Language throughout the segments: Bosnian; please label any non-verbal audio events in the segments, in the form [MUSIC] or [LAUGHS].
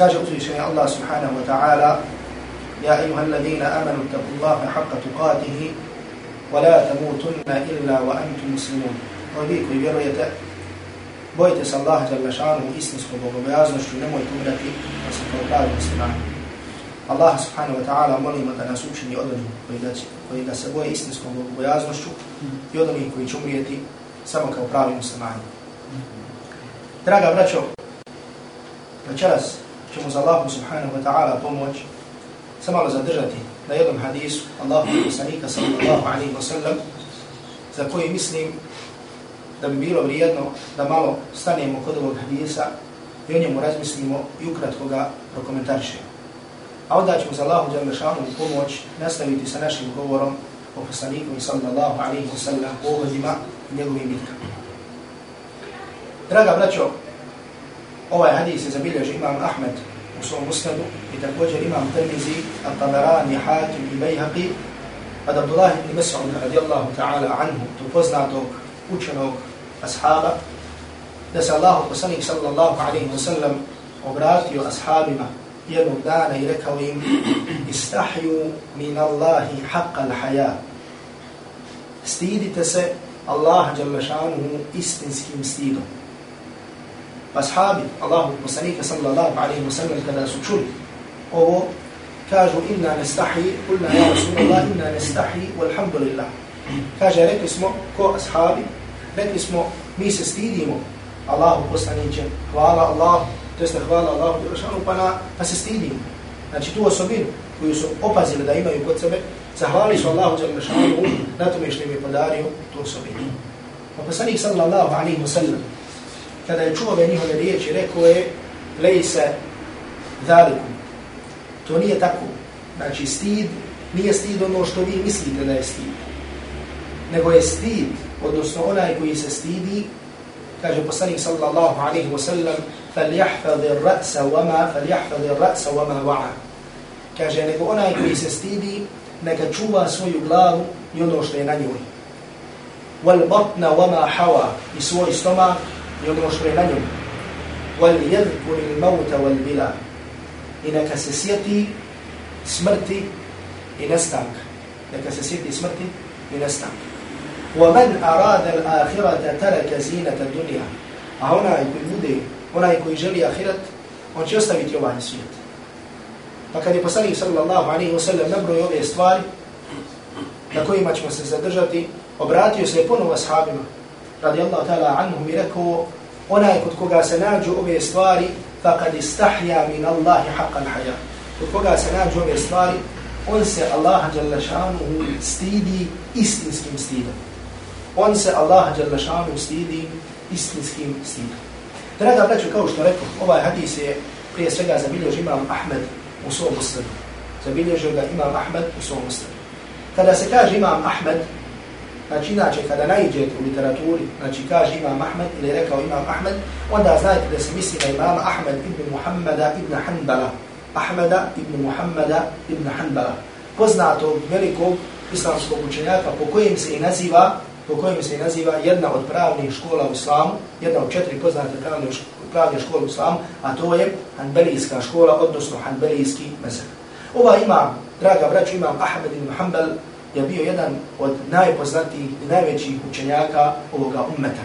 Kaže uzvišenje Allah subhanahu wa ta'ala Ja ayuha alladhina amanu taku Allahe haqqa tuqatihi wa la tamutunna illa wa antum muslimun. O vi koji vjerujete, bojite se Allah jalla šanu istinskom bogobojaznošću nemojte umrati da se kao pravi muslimani. Allah subhanahu wa ta'ala molimo da nas učini od onih koji da, koji da se boje istinskom bogobojaznošću i od onih koji će umrijeti samo kao pravi muslimani. Draga braćo, večeras ćemo za Allahu subhanahu wa ta'ala pomoć se malo zadržati na jednom hadisu Allahu poslanika sallallahu alaihi wa sallam za koji mislim da bi bilo vrijedno da malo stanemo kod ovog hadisa i o njemu razmislimo i ukratko ga prokomentarišemo. A onda ćemo za Allahu Đalešanu pomoć nastaviti sa našim govorom o poslaniku sallallahu alaihi wa sallam o ovodima i njegovim bitkama. Draga braćo, ovaj hadis je zabilježi imam Ahmed u svom usnadu i također imam Tirmizi, Al-Tabarani, Hakim i Bejhaqi od Abdullah ibn Mas'ud radijallahu ta'ala anhu, tu poznatog učenog ashaba, da se Allahu poslanik sallallahu alaihi wa sallam obratio ashabima jednog dana i rekao im istahju min Allahi haqqa l-haja. Stidite se Allah šanuhu istinskim stidom ashabi Allahu poslanika sallallahu alaihi wa sallam kada su čuli ovo kažu inna nestahi kulna ja Rasulullah inna nestahi walhamdulillah. Kaže rekli smo ko ashabi? Rekli smo mi se stidimo. Allahu poslaniće hvala Allahu to jeste hvala Allahu Đerašanu pa, na, pa se stidimo. Znači tu osobinu koju su opazili da imaju kod sebe zahvali su Allahu Đerašanu na tome što im je podario tu osobinu. Pa poslanik sallallahu alaihi wa sallam kada je čuo ove njihove riječi, rekao je, lej se zaliku. To nije tako. Znači, stid nije stid ono što vi mislite da je stid. Nego je stid, odnosno onaj koji se stidi, kaže poslanik sallallahu alaihi wa sallam, فَلْيَحْفَذِ الرَّأْسَ وَمَا فَلْيَحْفَذِ الرَّأْسَ وَمَا وَعَا Kaže, nego onaj koji se stidi, neka čuva svoju glavu i ono što je na njoj. وَالْبَطْنَ وَمَا حَوَا I svoj stomak i ono što je na njom. وَلْيَذْكُرِ الْمَوْتَ وَالْبِلَا I neka se sjeti smrti i nestanka. Neka se sjeti smrti i nestanka. وَمَنْ أَرَادَ الْآخِرَةَ تَرَكَ زِينَةَ الدُّنْيَا A onaj koji bude, onaj koji želi ahirat, on će ostaviti ovaj svijet. Pa kad je poslanik sallallahu alaihi wa sallam nabroj ove stvari, na kojima ćemo se zadržati, obratio se ponovo ashabima, radijallahu ta'ala anhum i rekao onaj kod koga se nađu ove stvari faqad istahja min Allahi haqqan haya. Kod koga se nađu ove stvari on se Allah jalla šanuhu stidi istinskim stidom. On se Allah jalla šanuhu stidi istinskim stidom. Draga braću, kao što rekao, ovaj hadis je prije svega zabilježio imam Ahmed u svom muslimu. Zabilježio ga imam Ahmed u svom muslimu. Kada se kaže imam Ahmed, Znači, inače, kada najđete u literaturi, znači, kaže imam Ahmed ili rekao imam Ahmed, onda znajte da se misli na imama Ahmed ibn Muhammada ibn Hanbala. Ahmeda ibn Muhammada ibn Hanbala. Poznatog velikog islamskog učenjaka po kojem se i naziva po kojem se i naziva jedna od pravnih škola u islamu, jedna od četiri poznate pravne, pravne škole u islamu, a to je Hanbelijska škola, odnosno Hanbelijski mezak. Ova ima, draga braću, imam Ahmed ibn Hanbal, je bio jedan od najpoznatijih i najvećih učenjaka ovoga ummeta.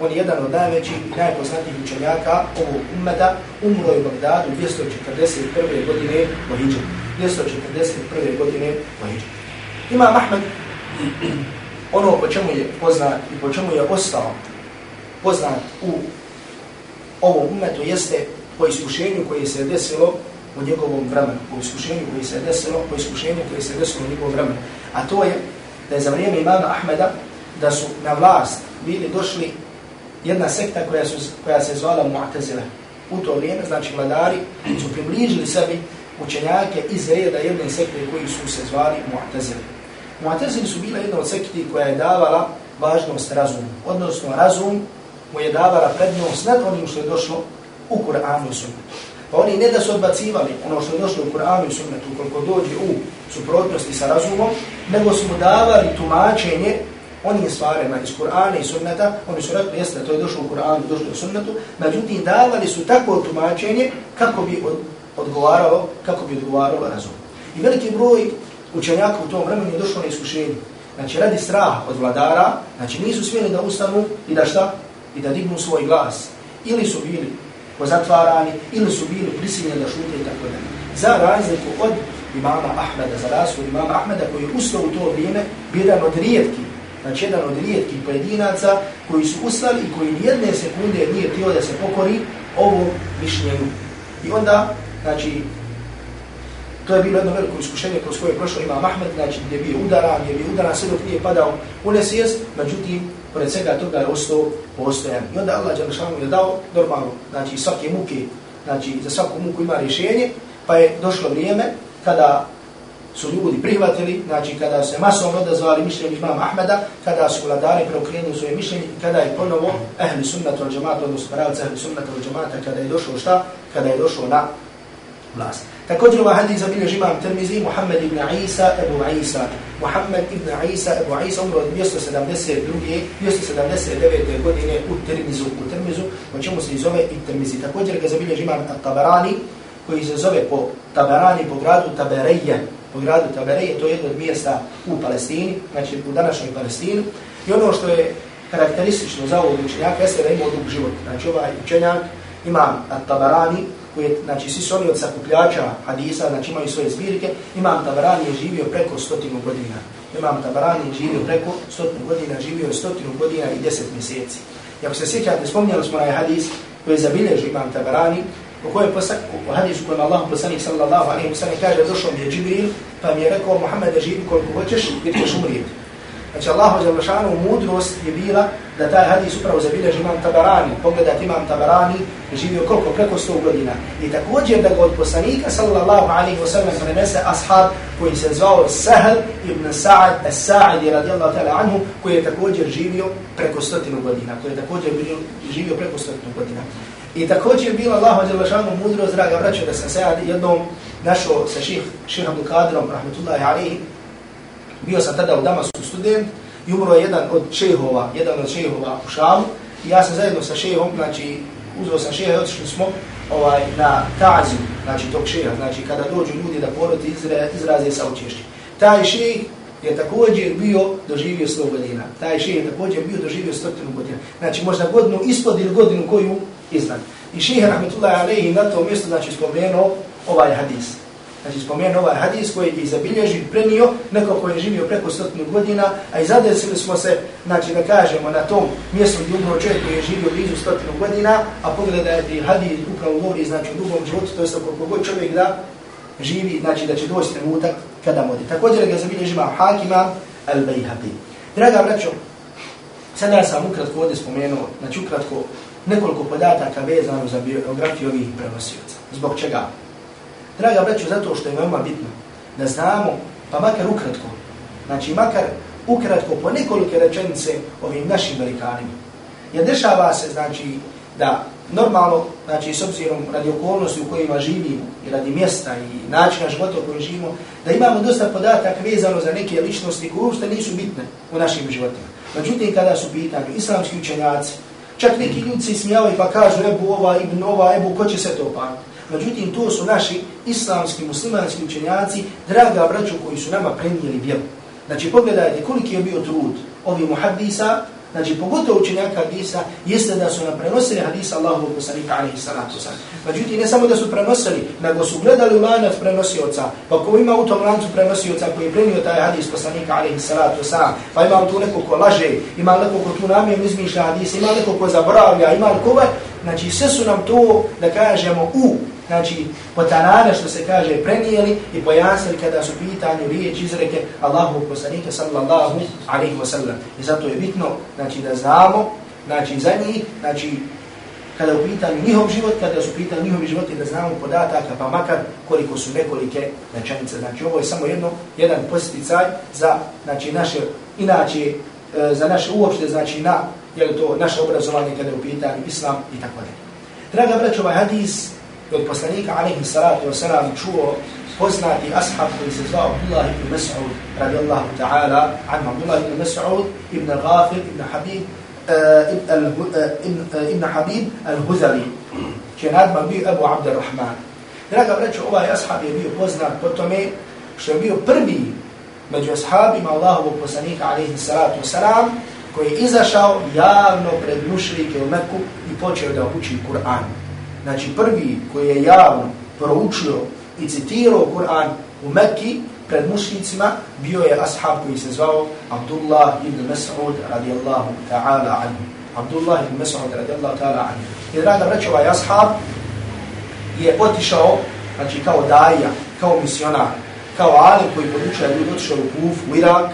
On je jedan od najvećih i najpoznatijih učenjaka ovog ummeta, umro je u Bagdadu 241. godine po 241. godine po Imam Ahmed, ono po čemu je poznat i po čemu je ostao poznat u ovom ummetu jeste po iskušenju koje se desilo u njegovom vremenu, po iskušenju koje se desilo, po iskušenju koje se desilo u njegovom vremenu. A to je da je za vrijeme imama Ahmeda da su na vlast bili došli jedna sekta koja, su, koja se zvala Mu'tazila. U to vrijeme, znači vladari, su približili sebi učenjake iz reda jedne sekte koji su se zvali Mu'tazila. Mu'tazili su bila jedna od sekti koja je davala važnost razumu. Odnosno, razum mu je davala prednost nad onim što je došlo u Kur'anu i Sunnetu. Pa oni ne da su odbacivali ono što je došlo u Kur'anu i Sunnetu koliko dođe u suprotnosti sa razumom, nego su mu davali tumačenje onim stvarima iz Kur'ana i sunneta, oni su rekli, jeste, to je došlo u Kur'anu, došlo u sunnetu, međutim, davali su takvo tumačenje kako bi odgovaralo, kako bi odgovaralo razum. I veliki broj učenjaka u tom vremenu je došlo na iskušenje. Znači, radi straha od vladara, znači nisu smjeli da ustanu i da šta? I da dignu svoj glas. Ili su bili pozatvarani, ili su bili prisiljeni da šute i tako dalje. Za razliku od imama Ahmeda, za razliku od imama Ahmeda koji je ustao u to vrijeme, jedan od rijetkih, znači jedan od rijetkih pojedinaca koji su ustali i koji nijedne sekunde nije tijelo da se pokori ovom mišljenju. I onda, znači, To je bilo jedno veliko iskušenje kroz koje je prošlo Imam Ahmed, znači gdje je bio udaran, gdje je bio udaran sve dok nije padao u nesvijest, međutim, pored svega toga je ostao postojan. I onda Allah Đalešanu je dao normalno, znači svake muke, znači za svaku muku ima rješenje, pa je došlo vrijeme kada su ljudi prihvatili, znači kada se masovno odazvali mišljenje imama Ahmeda, kada su vladari preokrenuli svoje mišljenje, kada je ponovo ehli sunnata al džamata, odnosno pravca ehli sunnata al džamata, kada je došlo šta? Kada je došlo na vlast. Također ovaj hadis zabilježi imam Tirmizi, Muhammed ibn Isa, Ebu Isa. Muhammed ibn Isa, Ebu Isa, umro od 272. 279. godine u Tirmizu, u Tirmizu, o čemu se zove i Tirmizi. Također ga zabilježi imam Tabarani, koji se zove po Tabarani, po gradu Tabereje, po gradu Tabereje, to je jedno od mjesta u Palestini, znači u današnjoj Palestini. I ono što je karakteristično za ovog učenjaka, jeste da ima dug život. Znači ovaj učenjak ima Tabarani, koji je, znači, svi su oni od sakupljača hadisa, znači imaju svoje zbirke, Imam Tabarani je živio preko stotinu godina. Imam Tabarani je živio preko stotinu godina, živio je stotinu godina i deset mjeseci. I ako se sjećate, spomnjali smo na hadis koji je zabilježio Imam Tabarani, u kojem posak, u hadisu kojem Allah poslanik sallallahu alaihi wa sallam kaže, došao mi je Džibril, pa mi je rekao, Muhammed, živi koliko hoćeš, jer ćeš umrijeti. Znači Allahu Đalešanu mudrost je bila da taj hadis upravo zabilježi imam Tabarani. Pogledat imam Tabarani živio koliko? Preko 100 godina. I također da ga od poslanika sallallahu alaihi wa sallam prenese ashab koji se zvao Sahel ibn Sa'ad as-Sa'idi radijallahu ta'ala anhu koji je također živio preko stotinu godina. Koji je također živio preko stotinu godina. I također je bila Allahu Đalešanu mudrost, draga vraća, da sam se jednom našao sa ših, ših Abdul Kadirom, rahmetullahi alaihi, bio sam tada u Damasku student i umro je jedan od šehova, jedan od šehova u Šamu i ja sam zajedno sa šehom, znači uzeo sam šeha i otišli smo ovaj, na tazu, znači tog šeha, znači kada dođu ljudi da poroti izra, izraze sa učešće. Taj šeh je također bio doživio 100 godina. Taj šeh je također bio doživio 100 godina. Znači možda godinu ispod ili godinu koju iznad. I šeha rahmetullahi Alehi na to mjesto znači spomenuo ovaj hadis. Znači spomenu ovaj hadis koji je zabilježen, prenio neko koji je živio preko stotinu godina, a i zadesili smo se, znači da kažemo, na tom mjestu gdje umro čovjek koji je živio blizu stotinu godina, a pogledajte hadis upravo govori, znači u dugom životu, to je koliko god čovjek da živi, znači da će doći trenutak kada modi. Također ga zabilježima Hakima al-Bayhaqi. Draga braćo, sada sam ukratko ovdje spomenuo, znači ukratko nekoliko podataka vezano za biografiju ovih prenosioca. Zbog čega? Draga braću, zato što je veoma bitno da znamo, pa makar ukratko, znači makar ukratko po nekolike rečenice ovim našim velikanima. Jer dešava se, znači, da normalno, znači, s obzirom radi okolnosti u kojima živimo i radi mjesta i načina života u kojem živimo, da imamo dosta podataka vezano za neke ličnosti koje uopšte nisu bitne u našim životima. Međutim, kada su pitanju islamski učenjaci, čak neki ljudi se smijavaju pa kažu Ebu ova, Ibn ova, Ebu, ko će se to pamiti? Međutim, to su naši islamski, muslimanski učenjaci, draga braću koji su nama prenijeli vjeru. Znači, pogledajte koliki je bio trud ovih muhaddisa, znači, pogotovo učenjaka hadisa, jeste da su nam prenosili hadisa Allahu poslanika alaihi salatu sam. Međutim, ne samo da su prenosili, nego su gledali u lanac prenosioca, pa ko ima u tom lancu prenosioca koji je prenio taj hadis poslanika alaihi salatu sam, pa ima tu neko ko laže, ima neko ko tu namijem izmišlja hadisa, ima neko ko zaboravlja, ima neko Znači, sve su nam to, da kažemo, u znači potanane što se kaže prenijeli i pojasnili kada su pitanju riječ izreke Allahu poslanika sallallahu alaihi wa sallam. I zato je bitno znači da znamo znači za njih, znači kada u pitanju njihov život, kada su pitanju njihovi životi da znamo podataka pa makar koliko su nekolike rečenice. Znači ovo je samo jedno, jedan posticaj za znači naše, inače e, za naše uopšte, znači na je to naše obrazovanje kada je u pitanju islam i tako dalje. Draga braćo, ovaj hadis i od poslanika alaihi salatu wa salam čuo poznati ashab koji se zvao Abdullah ibn Mas'ud radijallahu ta'ala an Abdullah ibn Mas'ud ibn Ghafir ibn Habib eh, eh, eh, ibn Habib al-Huzali čije nadman bio Ebu Abdurrahman. Draga vreću, ovaj ashab je bio poznat po tome što je bio prvi među ashabima Allahovog poslanika alaihi salatu wasalam koji je izašao javno pred mušrike u Meku i počeo da uči Kur'an. Znači prvi koji je javno proučio i citirao Kur'an u Mekki pred mušnicima bio je ashab koji se zvao Abdullah ibn Mas'ud radijallahu ta'ala anhu. Abdullah ibn Mas'ud radijallahu ta'ala anhu. I draga vreća, ovaj ashab je otišao, znači kao daija, kao misionar, kao alim koji podučuje ljudi otišao u Kuf, u Irak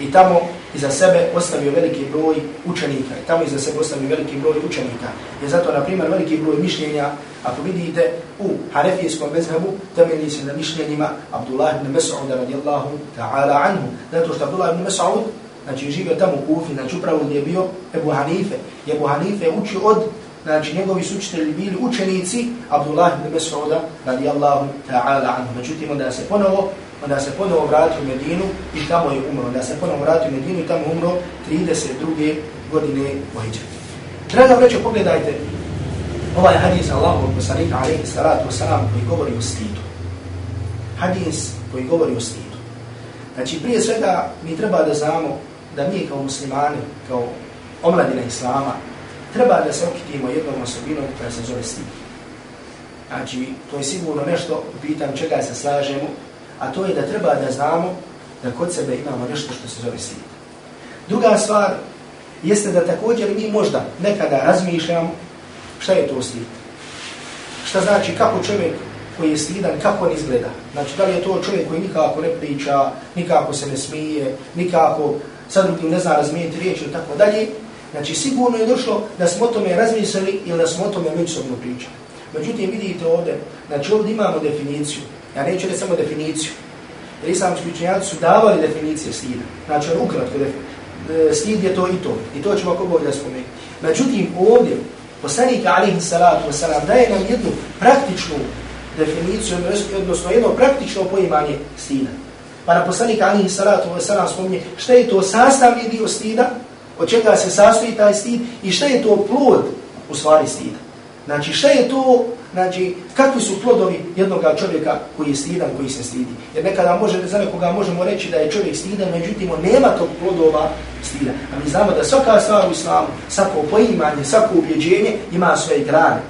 i tamo iza sebe ostavio veliki broj učenika. I tamo iza sebe ostavio veliki broj učenika. Je zato, na primjer, veliki broj mišljenja, ako vidite u Hanefijskom mezhebu, temelji se na mišljenjima Abdullah ibn Mas'ud radijallahu ta'ala anhu. Zato što Abdullah ibn Mas'ud, znači živio tamo u Kufi, znači upravo gdje je bio Ebu Hanife. Ebu Hanife uči od znači njegovi su učitelji bili učenici Abdullah ibn Mas'uda radijallahu ta'ala anhu. Međutim, onda se ponovo onda se ponovo vratio u Medinu i tamo je umro. Onda se ponovo vratio u Medinu i tamo umro 32. godine u Hidžri. Draga vreće, pogledajte ovaj hadis Allahu poslanika alaihi salatu wasalam koji govori o stidu. Hadis koji govori o stidu. Znači, prije svega mi treba da znamo da mi kao muslimani, kao omladina Islama, treba da se okitimo jednom osobinom koja se zove stid. Znači, to je sigurno nešto, pitam čega se slažemo, a to je da treba da znamo da kod sebe imamo nešto što se zove stid. Druga stvar jeste da također mi možda nekada razmišljamo šta je to stid. Šta znači kako čovjek koji je stidan, kako on izgleda. Znači, da li je to čovjek koji nikako ne priča, nikako se ne smije, nikako sad drugim ne zna razmijeniti riječ ili tako dalje, Znači, sigurno je došlo da smo o tome razmislili ili da smo o tome međusobno pričali. Međutim, vidite ovdje, znači ovdje imamo definiciju. Ja neću reći samo definiciju. Jer islamski učenjaci su davali definicije stida. Znači, on ukratko definiciju. E, stid je to i to. I to ćemo ako bolje spomenuti. Međutim, ovdje, poslanik alihi salatu wasalam daje nam jednu praktičnu definiciju, odnosno jedno praktično poimanje stida. Pa na poslanik alihi salatu wasalam spominje šta je to sastavni dio stida, od čega se sastoji taj stid i šta je to plod u stvari stida. Znači šta je to, znači kakvi su plodovi jednog čovjeka koji je stidan, koji se stidi. Jer nekada može, za nekoga možemo reći da je čovjek stidan, međutim on nema tog plodova stida. A mi znamo da svaka stvar u islamu, svako poimanje, svako ubjeđenje ima svoje grane.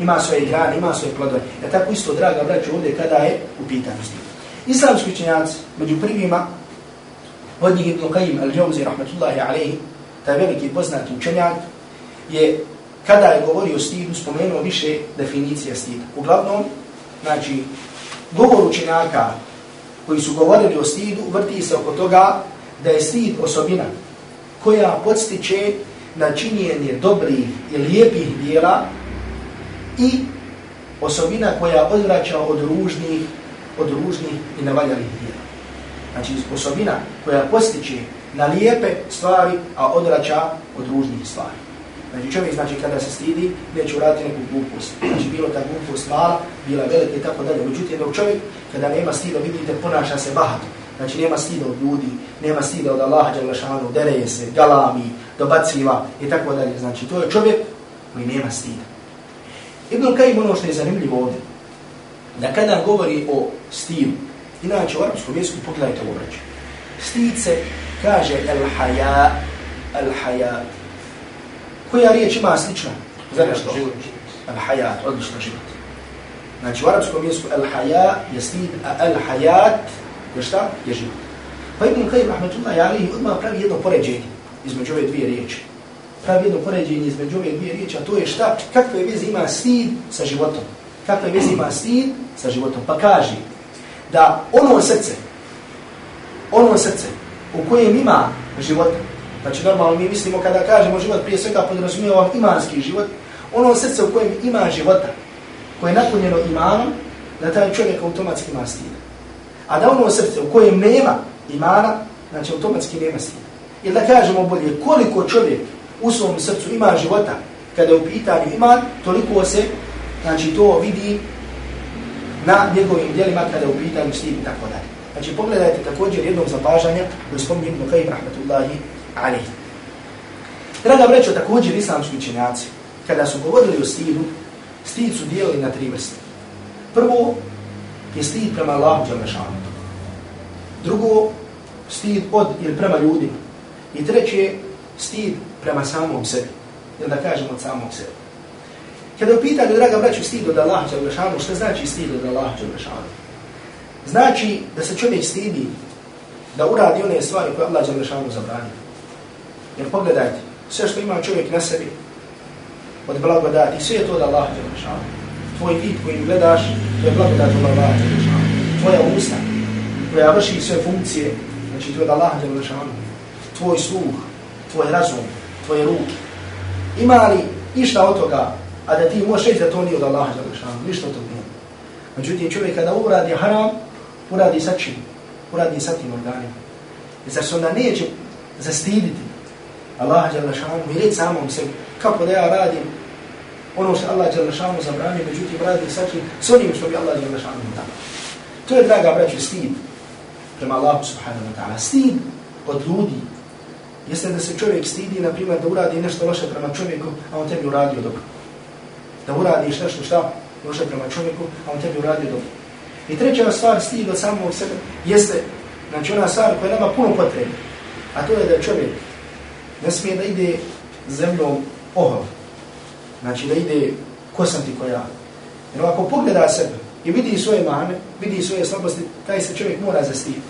Ima svoje grane, ima svoje plodove. Ja tako isto, draga braću, ovdje kada je u pitanju stida. Islamski učenjaci, među prvima, od njih Ibn Qayyim al-Jawzi, rahmatullahi alaihi, taj veliki poznati učenjak, je kada je govorio o stidu, spomenuo više definicija stida. Uglavnom, znači, govor učenjaka koji su govorili o stidu, vrti se oko toga da je stid osobina koja podstiče na činjenje dobrih i lijepih dijela i osobina koja odvraća od ružnih, od ružnih i navaljalih dijela. Znači, osobina koja postiče na lijepe stvari, a odrača od ružnih stvari. Znači čovjek, znači kada se stidi, neće uraditi neku glupost. Znači bilo ta glupost mala, bila velika i tako dalje. Međutim, dok čovjek, kada nema stida, vidite, ponaša se bahato. Znači nema stida od ljudi, nema stida od Allaha Đalešanu, dereje se, galami, dobaciva i tako dalje. Znači to je čovjek koji nema stida. Ibn Kajim ono što je zanimljivo ovdje, da kada govori o stilu, inače u arabskom jeziku pogledajte ovo reći. Stid se kaže el-haja, el-haja. Koja riječ ima slična? Za nešto? El-haja, odlično život. Znači u arabskom jeziku el-haja je stid, a el-hajat je šta? Je život. Pa Ibn Qayyim rahmetullahi alihi odmah pravi jedno poređenje između ove dvije riječi. Pravi jedno poređenje između ove dvije riječi, a to je šta? Kakve veze ima stid sa životom? Kakve veze ima stid sa životom? Pa kaže da ono srce, ono srce u kojem ima život. Znači normalno mi mislimo kada kažemo život prije svega podrazumijeva imanski život, ono srce u kojem ima života, koje je napunjeno imanom, da taj čovjek automatski ima stida. A da ono srce u kojem nema imana, znači automatski nema stida. Ili da kažemo bolje, koliko čovjek u svom srcu ima života, kada je u pitanju iman, toliko se znači to vidi na njegovim dijelima kada u pitanju stid i tako dalje. Znači pogledajte također jednog zapažanja koji spominje Ibn Qayyim rahmatullahi Ali. Draga vrećo, također islamski učenjaci, kada su govorili o stidu, stid su dijelili na tri vrste. Prvo je stid prema Allahu Đalešanu. Drugo, stid od ili prema ljudima. I treće, stid prema samom sebi. Ili da kažemo od samog sebi. Kada upitali, draga braću, stid od Allaha Đalešanu, što znači stid od Allaha Đalešanu? Znači da se čovjek stidi da uradi one stvari koje Allah Đalešanu zabranio. Jer pogledajte, sve što ima čovjek na sebi, od blagodati, sve je to od Allaha Đalešanu. Tvoj vid koji gledaš, to je blagodat od Allaha Đalešanu. Tvoja usta, koja vrši sve funkcije, znači to je od Allaha Đalešanu. Tvoj sluh, tvoj razum, tvoje ruke. Ima li išta od toga a da ti možeš reći da to nije od Allaha Đalešanu, ništa od toga nije. Međutim, čovjek kada uradi haram, uradi sa čim? Uradi sa tim organima. I zar se onda neće zastiditi Allah Đalešanu i reći samom sebi, kako da ja radim ono što Allah Đalešanu zabranio, međutim, radi sači s onim što bi Allah Đalešanu dao. To je, draga braću, stid prema Allahu subhanahu wa ta'ala. Stid od ljudi jeste da se čovjek stidi, na primjer, da uradi nešto loše prema čovjeku, a on tebi uradio dobro da uradiš nešto šta loše prema čovjeku, a on tebi uradio dobro. I treća stvar stid od samog sebe jeste, znači ona stvar koja nema puno potrebe, a to je da čovjek ne smije da ide zemljom ohol, znači da ide ko sam ti koja. Jer ako pogleda sebe i vidi svoje mane, vidi svoje slabosti, taj se čovjek mora zastiti.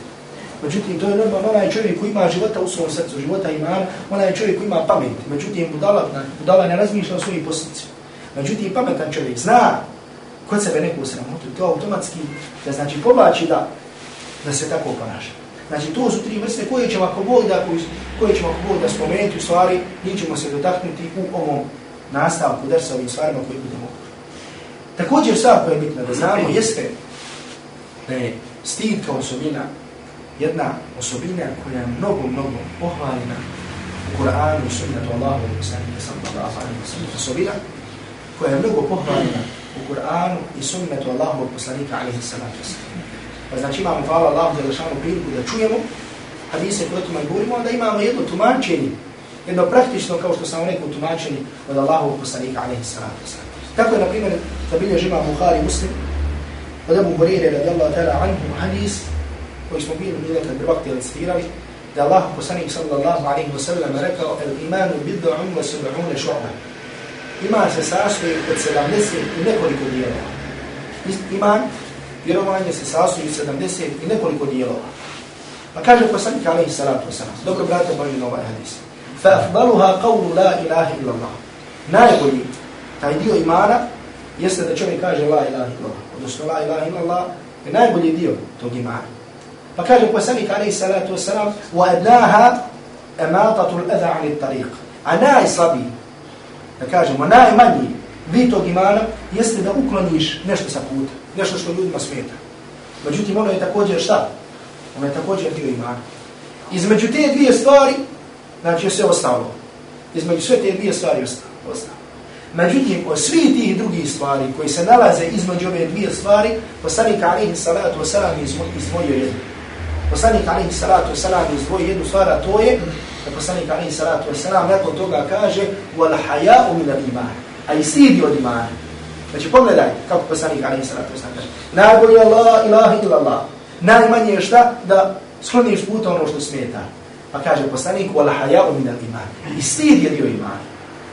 Međutim, to je normalno, onaj čovjek koji ima života u svom srcu, života ima, onaj čovjek koji ima pamet. Međutim, budala, budala ne razmišlja o svojim posljedicima. Međutim, pametan čovjek zna kod sebe neku sramotu, to automatski da znači povlači da, da se tako ponaša. Znači, to su tri vrste koje ćemo ako Bog da, koje ćemo ako Bog da spomenuti u stvari, njih ćemo se dotaknuti u ovom nastavku drsa ovim stvarima koje budemo Također stvar koja je bitna da znamo jeste da je stid kao osobina jedna osobina koja je mnogo, mnogo pohvaljena u Kur'anu i sunnetu Allahu i sallallahu alaihi wa sallam. Osobina koja je mnogo pohvaljena u Kur'anu i sunnetu Allahovog poslanika alaihi salatu wasalam. Pa znači imamo, hvala Allahu da lešanu priliku da čujemo hadise koje tuma govorimo, onda imamo jedno tumačenje, jedno praktično, kao što sam rekao, tumačenje od Allahovog poslanika alaihi salatu wasalam. Tako je, na primjer, da bilje Buhari Bukhari muslim, od Abu Hurire radijallahu ta'ala anhu hadis, koji smo bili mi nekad prvakti recitirali, da Allah poslanik sallallahu alaihi wa sallam rekao, el imanu bid'un wa sub'une šu'ba iman se sastoji od 70 i nekoliko dijelova. Iman, vjerovanje se sastoji 70 i nekoliko dijelova. Pa kaže poslanik alaihi salatu wasalam, dobro brate, bojim na ovaj hadis. Fa afdaluha qawlu la ilaha illa Allah. Najbolji taj dio imana jeste da čovjek kaže la ilaha illa Allah. Odnosno la ilaha illa Allah je najbolji dio tog imana. Pa kaže poslanik alaihi salatu wasalam, wa adnaha ematatu l'adha ali tariq. A najslabiji da kažemo, najmanji bit tog imana jeste da ukloniš nešto sa puta, nešto što ljudima smeta. Međutim, ono je također šta? Ono je također dio imana. Između te dvije stvari, znači je sve ostalo. Između sve te dvije stvari ostalo. Međutim, od svih tih drugih stvari koji se nalaze između ove dvije stvari, poslanik alihi salatu wasalam izdvojio jednu. Poslanik alihi salatu wasalam izdvojio jednu stvar, a to je da poslanik alaihi salatu wasalam nakon toga kaže wal haya'u min al-iman stidi od imana. Znači pogledaj kako poslanik alaihi salatu wasalam kaže. Najbolje Allah ilaha ila Allah najmanje šta da skloniš puta ono što smeta. Pa kaže poslanik wala haya'u min al-iman i stid je dio imana.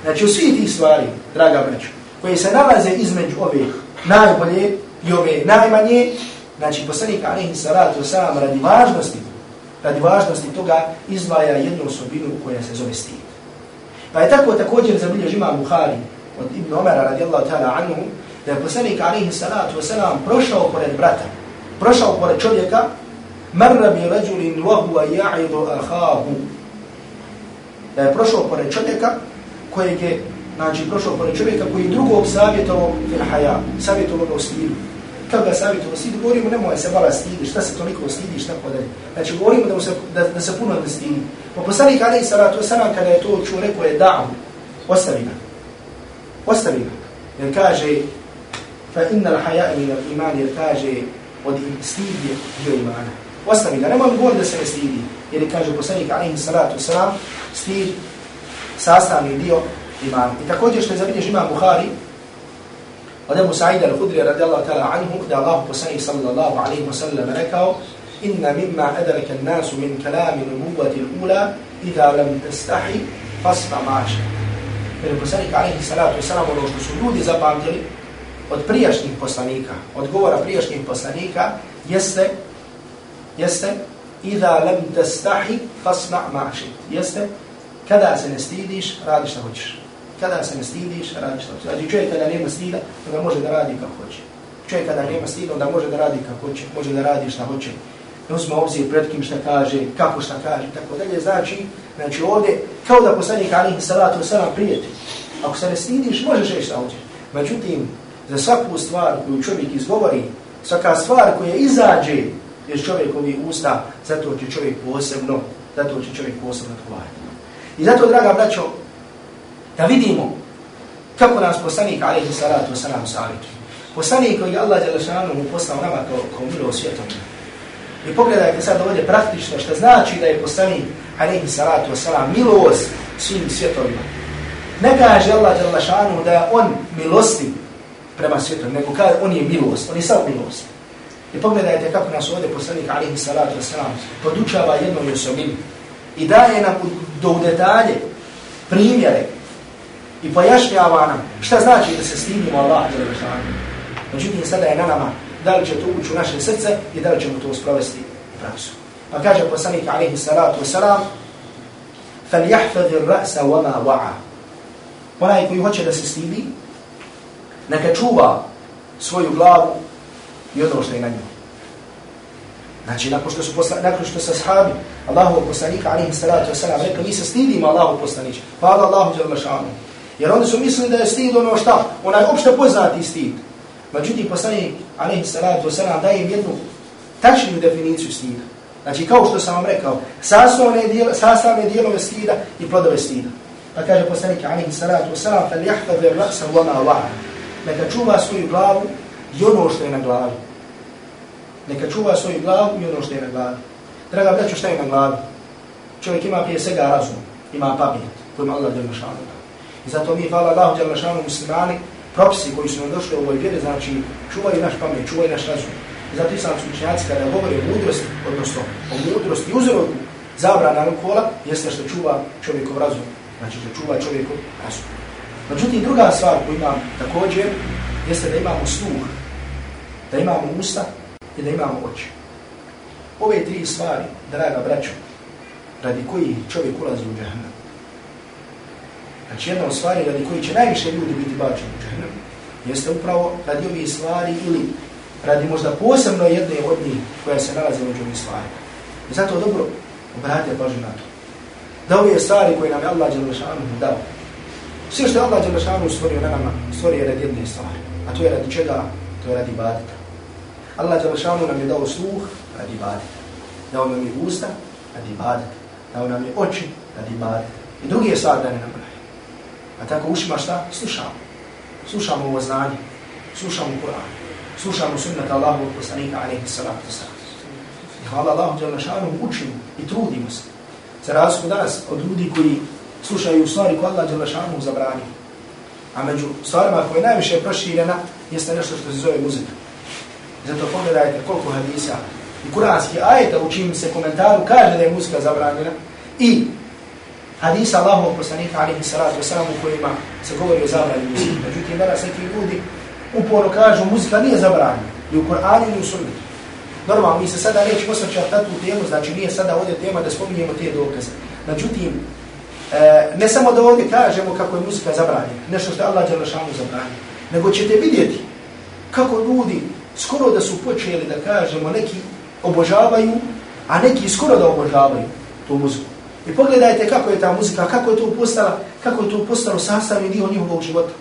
Znači u svih tih stvari draga braću koje se nalaze između ove najbolje i ove najmanje znači poslanik alaihi salatu wasalam radi važnosti radi važnosti toga izdvaja jednu osobinu koja se zove stid. Pa je tako također zabilježi ima Buhari od Ibn Omara radijallahu ta'ala anhu, da je poslanik alihi salatu wasalam prošao pored brata, prošao pored čovjeka, marra bi rađulin vahuva ja'idu ahahu. Da je prošao pored čovjeka kojeg je, znači prošao pored čovjeka koji drugog savjetovao fil haja, savjetovao ga u stilu Kad ga savjetuo stidi, govorimo nemoj se vala stidi, šta se toliko stidi, šta podaj. Znači govorimo da, se, da, da se puno ne stidi. Pa poslanik alihi Salatu Salam kada je to čuo, rekao je da'u, ostavi ga. واستبيب ان كاجي فإن الحياء من الإيمان يرتاجي والاستيد يوم معنا واستبيب أنا ما بقول ده سيستيد يعني كاجي بسنيك عليه الصلاة والسلام استيد ساسان ديو إيمان. اي تاكوجي شتا زابيديش امام بخاري وده مسعيد الخدري رضي الله تعالى عنه ده الله بسنيك صلى الله عليه وسلم ركاو إن مما أدرك الناس من كلام النبوة الأولى إذا لم تستحي فاصفى معاشك Jer poslanik alaihi salatu salam, ono što su ljudi zapamtili, od prijašnjih poslanika, od govora prijašnjih poslanika, jeste, jeste, idha lam tastahi fasma ma'šit, Jeste, kada se ne stidiš, radi što hoćeš. Kada se ne stidiš, radi što hoćeš. Znači čovjek kada nema stida, onda može da radi kako hoće. Čovjek kada nema stida, onda može da radi kako hoće, može da radi što hoće. Ne uzme obzir pred kim šta kaže, kako šta kaže, tako dalje. Znači, znači ovdje, kao da poslanik alihi salatu wasalam prijeti. Ako se ne stidiš, možeš reći šta hoćeš. Međutim, za svaku stvar koju čovjek izgovori, svaka stvar koja izađe iz čovjekovi usta, zato će čovjek posebno, zato će čovjek posebno odgovarati. I zato, draga braćo, da vidimo kako nas poslanik, alaihi salatu wasalam, savjetuje. Poslanik koji Allah Đelešanu mu poslao nama kao, kao milo svijetom. I pogledajte sad ovdje praktično što znači da je poslanik, alaihi salatu wasalam, milost svim svjetovima. Ne kaže Allah Đalašanu da je on milosti prema svjetom, nego kaže on je milost, on je sam milost. I pogledajte kako nas ovdje poslanik alaihi salatu wasalam podučava jednom i i daje nam do detalje primjere i pojašnjava nam šta znači da se stidimo Allah Đalašanu. Međutim, sada je na nama da li će to ući u naše srce i da li ćemo to sprovesti u praksu. Pa kaže poslanik alaihi salatu wasalam فَلْيَحْفَذِ الرَّأْسَ وَمَا وَعَا Onaj koji hoće da se stidi, neka čuva svoju glavu i ono što je na njoj. Znači, nakon što su posla, nakon što se sahabi Allahu poslanika, alaihi salatu wasalam, rekao, mi se stidimo Allahu poslanić, hvala Allahu jel mašanu. Jer oni su mislili da je stid ono šta, onaj opšte poznati stid. Međutim, poslanik, alaihi salatu wasalam, daje im jednu tačnu definiciju stida. Znači, kao što sam vam rekao, sastavne, dijel, sastavne dijelove stida i plodove stida. Pa kaže poslanik, alaihi salatu wasalam, fel jahtav rasa vama va'a neka čuva svoju glavu i ono što je na glavi. Neka čuva svoju glavu i ono što je na glavi. Draga braću, šta je na glavi? Čovjek ima prije svega razum, ima pamet, kojima Allah djelma. I zato mi, hvala Allahu djelma muslimani, propisi koji su nam došli u ovoj vjeri, znači čuvaju naš pamet, čuvaju naš razum. I zato islamski učenjaci kada govore o mudrosti, odnosno o mudrosti uzroku zabrana alkohola, jeste što čuva čovjekov razum. Znači što čuva čovjekov razum. Međutim, druga stvar koju imam također, jeste da imamo sluh, da imamo usta i da imamo oči. Ove tri stvari, draga braćo, radi koji čovjek ulazi u džahnem. Znači jedna od stvari radi koji će najviše ljudi biti bačeni u džahnem, jeste upravo radi ovih stvari ili radi možda posebno jedne od njih koja se nalazi među ovih stvari. I zato dobro obratite pažnju na to. Da ove stvari koje nam je Allah dao, Sve što je Allah Đelešanu stvorio na nama, stvorio je radi jedne stvari. A to je radi čega? To je radi badita. Allah Đelešanu nam je dao sluh radi badita. Dao nam je usta radi badita. Dao nam je oči radi badita. I drugi je stvar da ne nam A tako ušima šta? Slušamo. Slušamo ovo znanje. Slušamo Kur'an. Slušamo sunnata Allahu od poslanika alaihi salatu sallam. I hvala Allahu Đelešanu učimo i trudimo se. Za razliku danas od ljudi koji slušaju stvari koje Allah Đelešanu zabrani. A među stvarima koje je najviše proširena jeste nešto što se zove muzika. Zato pogledajte koliko hadisa i kuranski ajeta u čim se komentaru kaže da je muzika zabranjena i hadisa Allahovog poslanika alihi salatu wasalam u kojima se govori o zabrani muzike. Međutim, danas neki ljudi uporno kažu muzika nije zabranjena ni u Kur'anu ni u sunnetu. Normalno, mi se sada nećemo osvrćati na tu temu, znači nije sada ovdje tema da spominjemo te dokaze. Međutim, E, ne samo da ovdje kažemo kako je muzika zabranjena, nešto što je Allah Đelešanu zabranjena, nego ćete vidjeti kako ljudi skoro da su počeli da kažemo neki obožavaju, a neki skoro da obožavaju tu muziku. I pogledajte kako je ta muzika, kako je to postala, kako je to postalo sastavni dio njihovog života.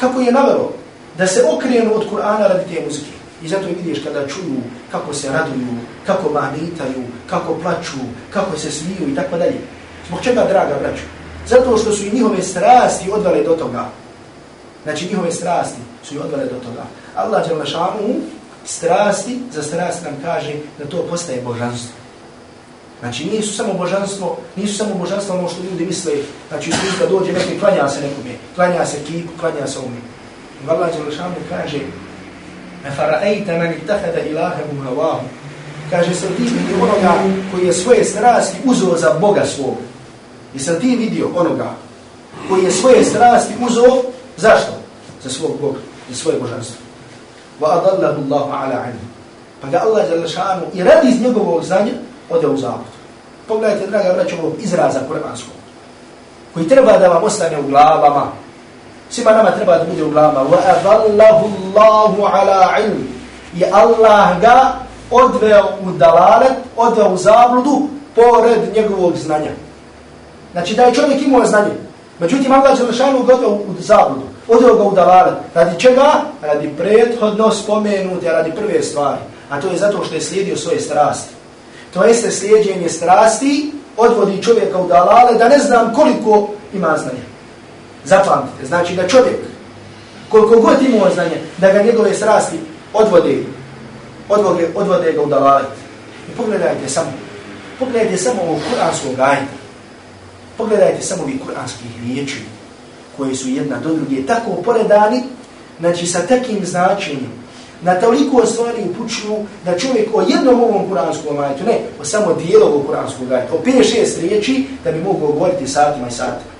Kako je navelo da se okrenu od Kur'ana radi te muzike. I zato vidiš kada čuju kako se raduju, kako manitaju, kako plaču, kako se smiju i tako dalje. Zbog čega, draga braću? Zato što su i njihove strasti odvale do toga. Znači, njihove strasti su i odvale do toga. Allah Đalešanu strasti, za strast nam kaže da to postaje božanstvo. Znači nisu samo božanstvo, nisu samo božanstvo ono što ljudi misle, znači su da dođe neki klanja se nekome, klanja se kipu, klanja se umi. Allah Đalešanu kaže Fara'ajta man ittahada ilahamu havahu. Kaže se ti vidio onoga koji je svoje strasti uzeo za Boga svog. I sam ti vidio onoga koji je svoje strasti uzeo zašto? Za svog Boga, za svoje božanstvo. Wa adallahu Allahu ala ilmi. Pa ga Allah jalla šanu i radi iz njegovog znanja ode u zavod. Pogledajte, draga braća, ovog izraza kuranskog koji treba da vam ostane u glavama, Svima nama treba da bude u glavama. Wa اللَّهُ عَلَىٰ ala ilm. I Allah ga odveo u dalalet, odveo u zabludu pored njegovog znanja. Znači da je čovjek imao znanje. Međutim, Allah će lešanu ga odveo u zabludu. Odveo ga u dalalet. Radi čega? Radi prethodno spomenute, radi prve stvari. A to je zato što je slijedio svoje strasti. To jeste slijedjenje strasti odvodi čovjeka u dalale da ne znam koliko ima znanja. Zapamtite, znači da čovjek, koliko god imao znanja, da ga njegove strasti odvode, odvode, odvode ga u dalale. I pogledajte samo, pogledajte samo ovog kuranskog ajta, pogledajte samo ovih kuranskih riječi, koje su jedna do druge, tako poredani, znači sa takim značenjem, na toliko stvari upućuju da čovjek o jednom ovom kuranskom ajetu, ne, o samo dijelu ovog kuranskog ajta, o 5-6 riječi, da bi mogu govoriti satima i satima.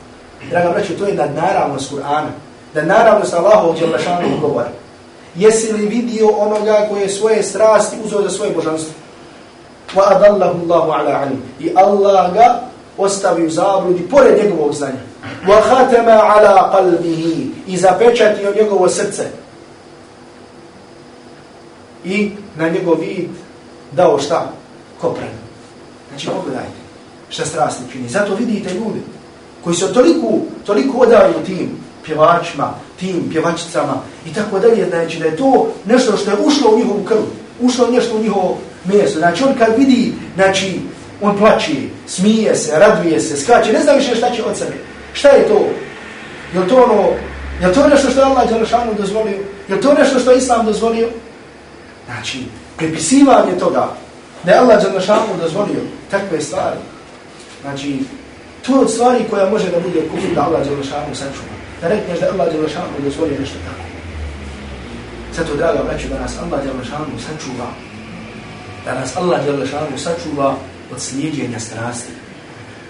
Draga braće, to je nadnaravnost Kur'ana. Nadnaravnost Allahovog djelašanog govora. Jesi li vidio onoga koje svoje strasti uzeo za svoje božanstvo? Wa adallahu Allahu ala alim. I Allah ga ostavi u zabludi pored njegovog znanja. Wa khatama ala qalbihi. I zapečatio njegovo srce. I na njegov vid dao šta? Kopran. Znači, pogledajte šta strasni čini. Zato vidite ljudi, koji se toliko, toliko odaju tim pjevačima, tim pjevačicama i tako dalje, znači da je to nešto što je ušlo u njihovu krv, ušlo nešto u njihovo mjesto. Znači on kad vidi, znači on plaće, smije se, raduje se, skače, ne zna više šta će od sebe. Šta je to? Je to ono, je to nešto što je Allah Đelešanu dozvolio? Je to nešto što je Islam dozvolio? Znači, prepisivanje toga, da je Allah Đalešanu dozvolio takve stvari. Znači, To je od stvari koja može da bude kufir da Allah Đelešanu sačuva. Da rekneš da Allah Đelešanu dozvolio nešto tako. Zato, draga braću, da nas Allah Đelešanu sačuva. Da nas Allah Đelešanu sačuva od slijedjenja strasti.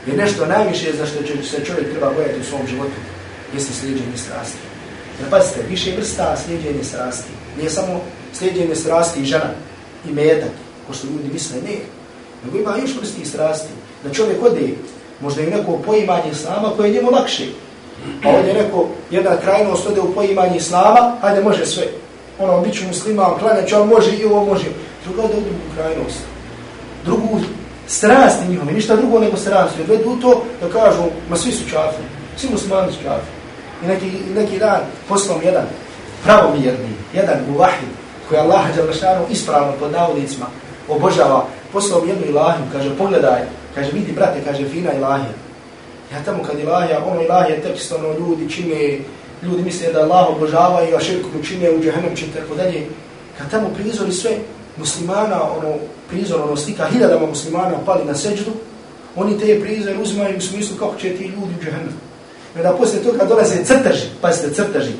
Jer nešto najviše za što će se čovjek treba bojati u svom životu jeste slijedjenje strasti. Jer pazite, više vrsta slijedjenje strasti. Nije samo slijedjenje strasti i žena i metak, ko što ljudi misle, ne. Nego ima još vrsti strasti. Da čovjek ode možda i neko poimanje islama koje je njemu lakše. Pa ovdje neko, jedna krajnost ode u poimanje islama, hajde može sve. Ono, bit ću musliman, klanjaću, on može i ovo može. Druga ode u drugu krajnost. Drugu strasti njihove, ništa drugo nego strasti. Vedu to da kažu, ma svi su čafri, svi muslimani su čafri. I neki, neki dan poslom jedan pravomjerni, jedan muvahid, koja Allah Đalešanu ispravno pod navodnicima obožava, poslao jednu ilahiju, kaže, pogledaj, Kaže, vidi, brate, kaže, fina ilahija. Ja tamo kad ilahija, ono ilahija tekst, ono ljudi čine, ljudi misle da Allah obožavaju, a aširku mu čine u džahenom će tako dalje. Kad tamo prizori sve muslimana, ono prizor, ono slika hiljadama muslimana pali na seđdu, oni te prizor uzimaju u smislu kako će ti ljudi u džahenom. I onda poslije toga dolaze crteži, pazite, crteži,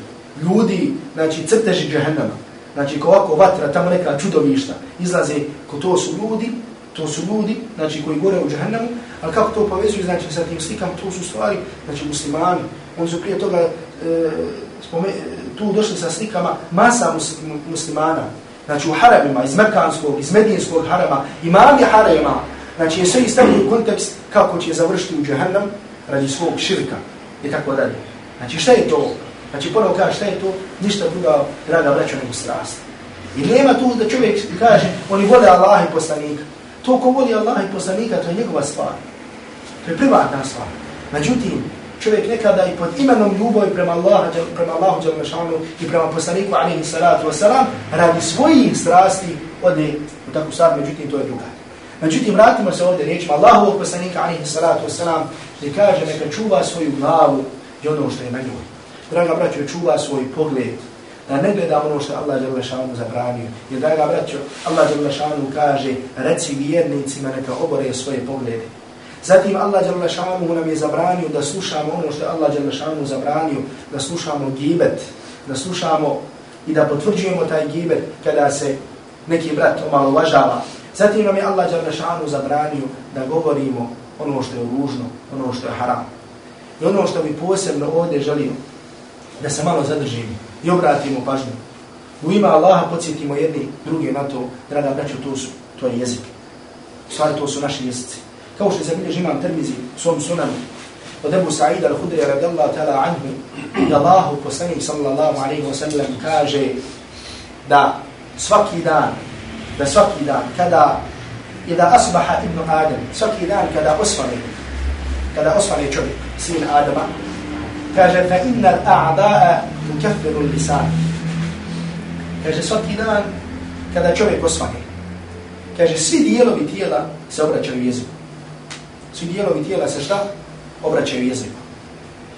ljudi, znači crteži džahennama. Znači, ko ovako vatra, tamo neka čudovišta, izlaze, ko to su ljudi, to su ljudi, znači koji gore u džahnemu, ali kako to povezuju, znači sa tim slikama, to su stvari, znači muslimani, oni su prije toga e, spome, tu došli sa slikama masa muslimana, znači u haramima, iz Mekanskog, iz Medinskog harama, imami harama, znači je sve istavljeno u kontekst kako će završiti u džahnem radi svog širka i tako dalje. Znači šta je to? Znači ponovo kaže šta je to? Ništa druga, draga braća, nego strast. I nema tu da čovjek kaže, oni vole Allah i poslanika. To ko voli Allah i poslanika, to je njegova stvar. To je privatna stvar. Međutim, čovjek nekada i pod imenom ljubavi prema Allahu, prema Allahu Đalmešanu i prema poslaniku alaihi salatu wasalam, radi svojih strasti ode u takvu stvar, međutim, to je druga. Međutim, vratimo se ovdje riječima Allahu poslanika alaihi salatu wasalam, gdje kaže neka čuva svoju glavu i ono što je na njoj. Draga braćo, čuva svoj pogled, da ne gleda ono što Allah Đelešanu zabranio. Jer draga braćo, Allah Đelešanu kaže, reci vjernicima neka obore svoje poglede. Zatim Allah Đelešanu nam je zabranio da slušamo ono što je Allah Đelešanu zabranio, da slušamo gibet, da slušamo i da potvrđujemo taj gibet kada se neki brat omalovažava. Zatim nam je Allah Đelešanu zabranio da govorimo ono što je ružno, ono što je haram. I ono što bi posebno ovdje želio, da se malo zadržimo i obratimo pažnju. U ima Allaha podsjetimo jedni drugi na to, draga braću, to, su, to je jezik. U stvari to su naši jezici. Kao što je zabiljež imam termizi u svom sunanu, od Ebu Sa'ida al-Hudrija radijallahu ta'ala anhu, da Allahu poslanik sallallahu alaihi wa sallam kaže da svaki dan, da svaki dan, kada ida asbaha ibn Adam, svaki dan kada osvane, kada osvane čovjek, sin Adama, kaže fa inna al-a'da'a tukaffiru al-lisan. Kaže svaki dan kada čovjek osvane, kaže svi dijelovi tijela se obraćaju jeziku. Svi dijelovi tijela se šta? Obraćaju jeziku.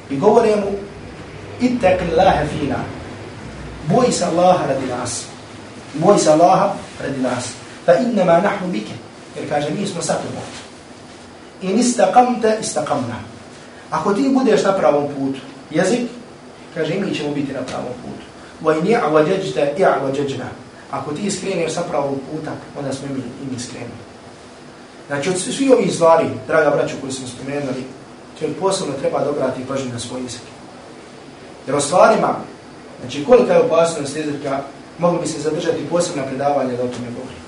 I govore mu ittaqi Allaha fina. Boj se Allaha radi nas. Boj se Allaha radi nas. Fa innama nahnu bike. Jer kaže mi smo sa tobom. In istaqamta istaqamna. Ako ti budeš na pravom putu, jezik, kaže mi ćemo biti na pravom putu. Wa in i'wajajta i'wajajna. Ako ti skreneš sa pravog puta, onda smo mi i mi skrenuli. Znači od svi ovih stvari, draga braću koji smo spomenuli, čovjek posebno treba dobrati pažnju na svoj jezik. Jer o stvarima, znači kolika je opasnost jezika, mogli bi se zadržati posebna predavanja da o tome govori.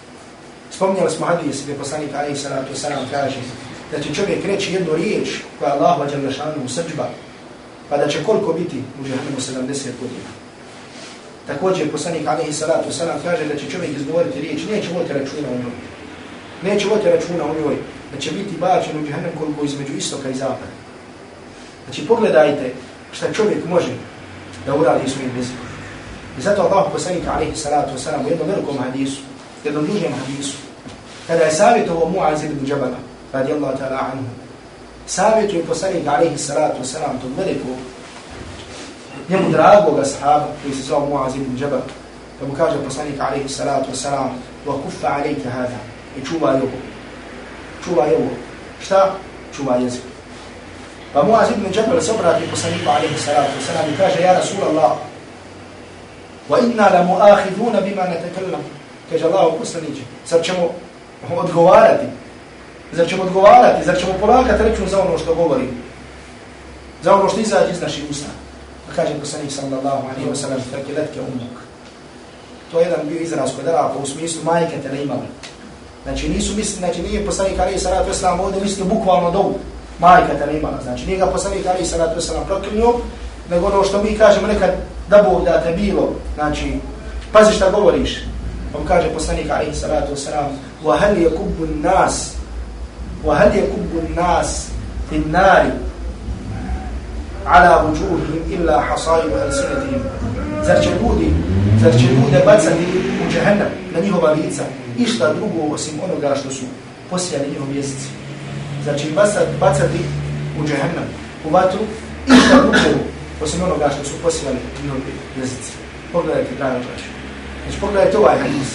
Spomnjali smo hadis gdje poslanik Ali Salatu Salam kaže da će čovjek reći jednu riječ koja je Allah vađa lešanu u srđba, pa da će koliko biti u žahnemu 70 godina. Također poslanik Ali Salatu Salam kaže da će čovjek izgovoriti riječ, neće voditi računa o njoj. Neće voditi računa o njoj, da će biti bačen u žahnem koliko između istoka i zapada. Znači pogledajte šta čovjek može da uradi svojim jezikom. I zato Allah poslanik alaihi salatu salam u jednom velikom hadisu, jednom dužem hadisu, kada je savjetovo Muaz ibn Jabala, radijallahu ta'ala anhu, savjetuje poslanik alaihi salatu wasalam tog velikog, njemu dragog sahaba koji se zvao Muaz ibn Jabal, da mu kaže poslanik alaihi salatu wasalam, wa kuffa alaika hada, i čuvaj ovo. Čuvaj ovo. Šta? Čuvaj jezik. Pa Muaz ibn Jabal se obrati poslaniku alaihi salatu wasalam i kaže, ja Rasulallah, wa inna la muahiduna bima natakallam. Kaže Allah poslaniče, sad ćemo odgovarati. Zar ćemo odgovarati, zar ćemo polakati račun za ono što govori. Za ono što izađe iz naših usta. Pa kaže poslanik sallallahu alaihi wa sallam, tako letke umuk. To je jedan bio izraz koji dara po u smislu majke te ne imali. Znači nisu misli, znači nije poslanik alaihi sallatu wa sallam ovdje misli bukvalno dovu. Majka te ne imala. Znači nije ga poslanik alaihi sallatu wa sallam proklinio, nego ono što mi kažemo nekad da Bog da te bilo, znači, pazi šta govoriš. On kaže poslanik alaihi salatu wasalam, وَهَلْ يَكُبُّ النَّاسِ وَهَلْ يَكُبُّ النَّاسِ فِي النَّارِ عَلَى وُجُوهِهِمْ إِلَّا حَصَائِبُ أَلْسِنَتِهِمْ Zar će ljudi, zar će ljude bacati u džahennam na njihova lica išta drugo osim onoga što su posijali njihov jezici. Zar će bacati u džahennam, u vatru, išta drugo osim onoga što su posijali njihovi jezici. Pogledajte, draga braća. Znači, pogledajte ovaj hadis.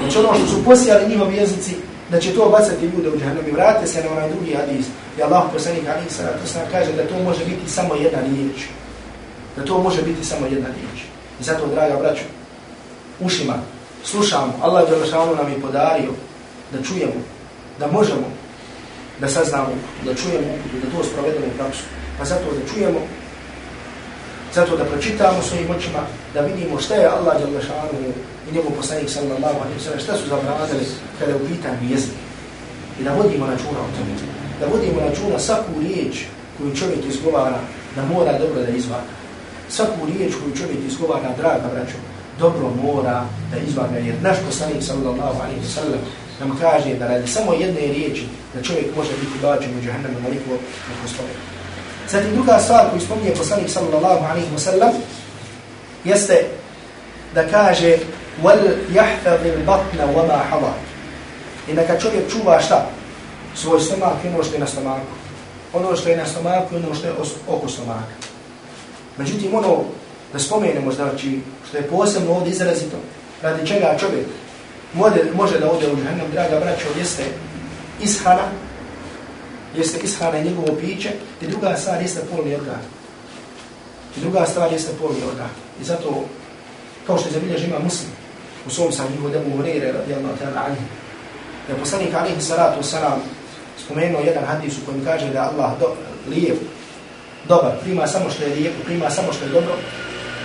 Znači, ono što su posijali njihovi jezici, da će to bacati ljude u džahnem i vrate se na onaj drugi hadis. I Allah poslanik hadis to sam kaže da to može biti samo jedna riječ. Da to može biti samo jedna riječ. I zato, draga braću, ušima, slušamo, Allah Đelešanu nam je podario da čujemo, da možemo da saznamo, da čujemo, da to sprovedemo u praksu. Pa zato da čujemo zato da pročitamo svojim očima, da vidimo šta je Allah Đalešanu i njegov poslanik sallallahu alaihi sallam, šta su zabranili kada je u pitanju jezik. I da vodimo računa o tome. Da vodimo računa svaku riječ koju čovjek izgovara, da mora dobro da izvaga. Svaku riječ koju čovjek izgovara, draga braćo, dobro mora da izvaga. Jer naš poslanik sallallahu alaihi sallam nam kaže da radi samo jedne riječi da čovjek može biti bačen u džahannama maliko na. Zatim druga stvar koju spominje poslanik sallallahu alaihi wa sallam jeste da kaže wal yahtadil batna wa ma hada. I neka čovjek čuva šta? Svoj stomak i ono što je na stomaku. Ono što je na stomaku i ono što je oko stomaka. Međutim, ono da spomenemo, znači, što je posebno ovdje izrazito, radi čega čovjek može, može da ode u džahnem, draga braćo, jeste ishrana, jeste ishrana i njegovo piće, i druga stvar jeste polni organ. I druga stvar jeste polni organ. I zato, kao što je zabiljež ima muslim, u svom sam njihovu debu Hureyre, radijallahu ta'ala alihi, da je poslanik alihi salatu salam spomenuo jedan hadis u kojem kaže da Allah do, lijep, dobar, prima samo što je lijepo, prima samo što je dobro,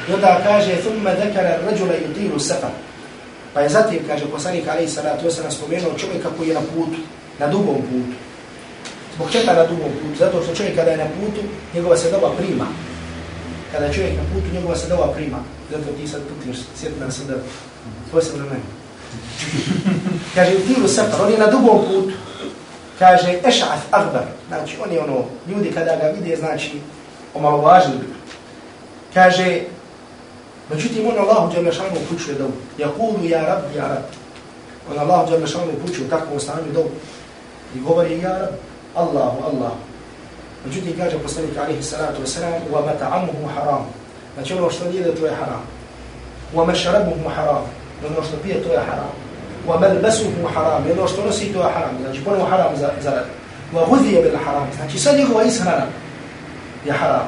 i onda kaže, thumma dekara rađula yutilu safar, Pa je zatim, kaže poslanik alihi Salatu salam spomenuo čovjeka koji je na putu, na dugom putu. Zbog čega na dugom putu? Zato što čovjek kada je na putu, njegova se doba prima. Kada je čovjek na putu, njegova se doba prima. Zato ti sad putiš, sjeti nam se da posebno meni. [LAUGHS] kaže, u tilu safar, on je na dugom putu. Kaže, eša'ath akbar. Znači, on je ono, ljudi kada ga vide, znači, omalovažili bi. Kaže, Međutim, on Allahu Đalešanu upućuje dovu. Ja kulu, ja rab, ja rab. On Allahu Đalešanu upućuje u takvom stanju dovu. I govori, ja rab, Allahu, Allahu. Međutim, kaže poslanik alihi salatu wasalam, wa mata'amuhu haram. Znači ono što jede, to je haram. Wa mašarabuhu haram. Ono što pije, to je haram. Wa malbasuhu haram. Ono što nosi, to je haram. Znači ponovo haram za, za rad. Wa gudhije bil haram. Znači sad njegova ishrana je haram.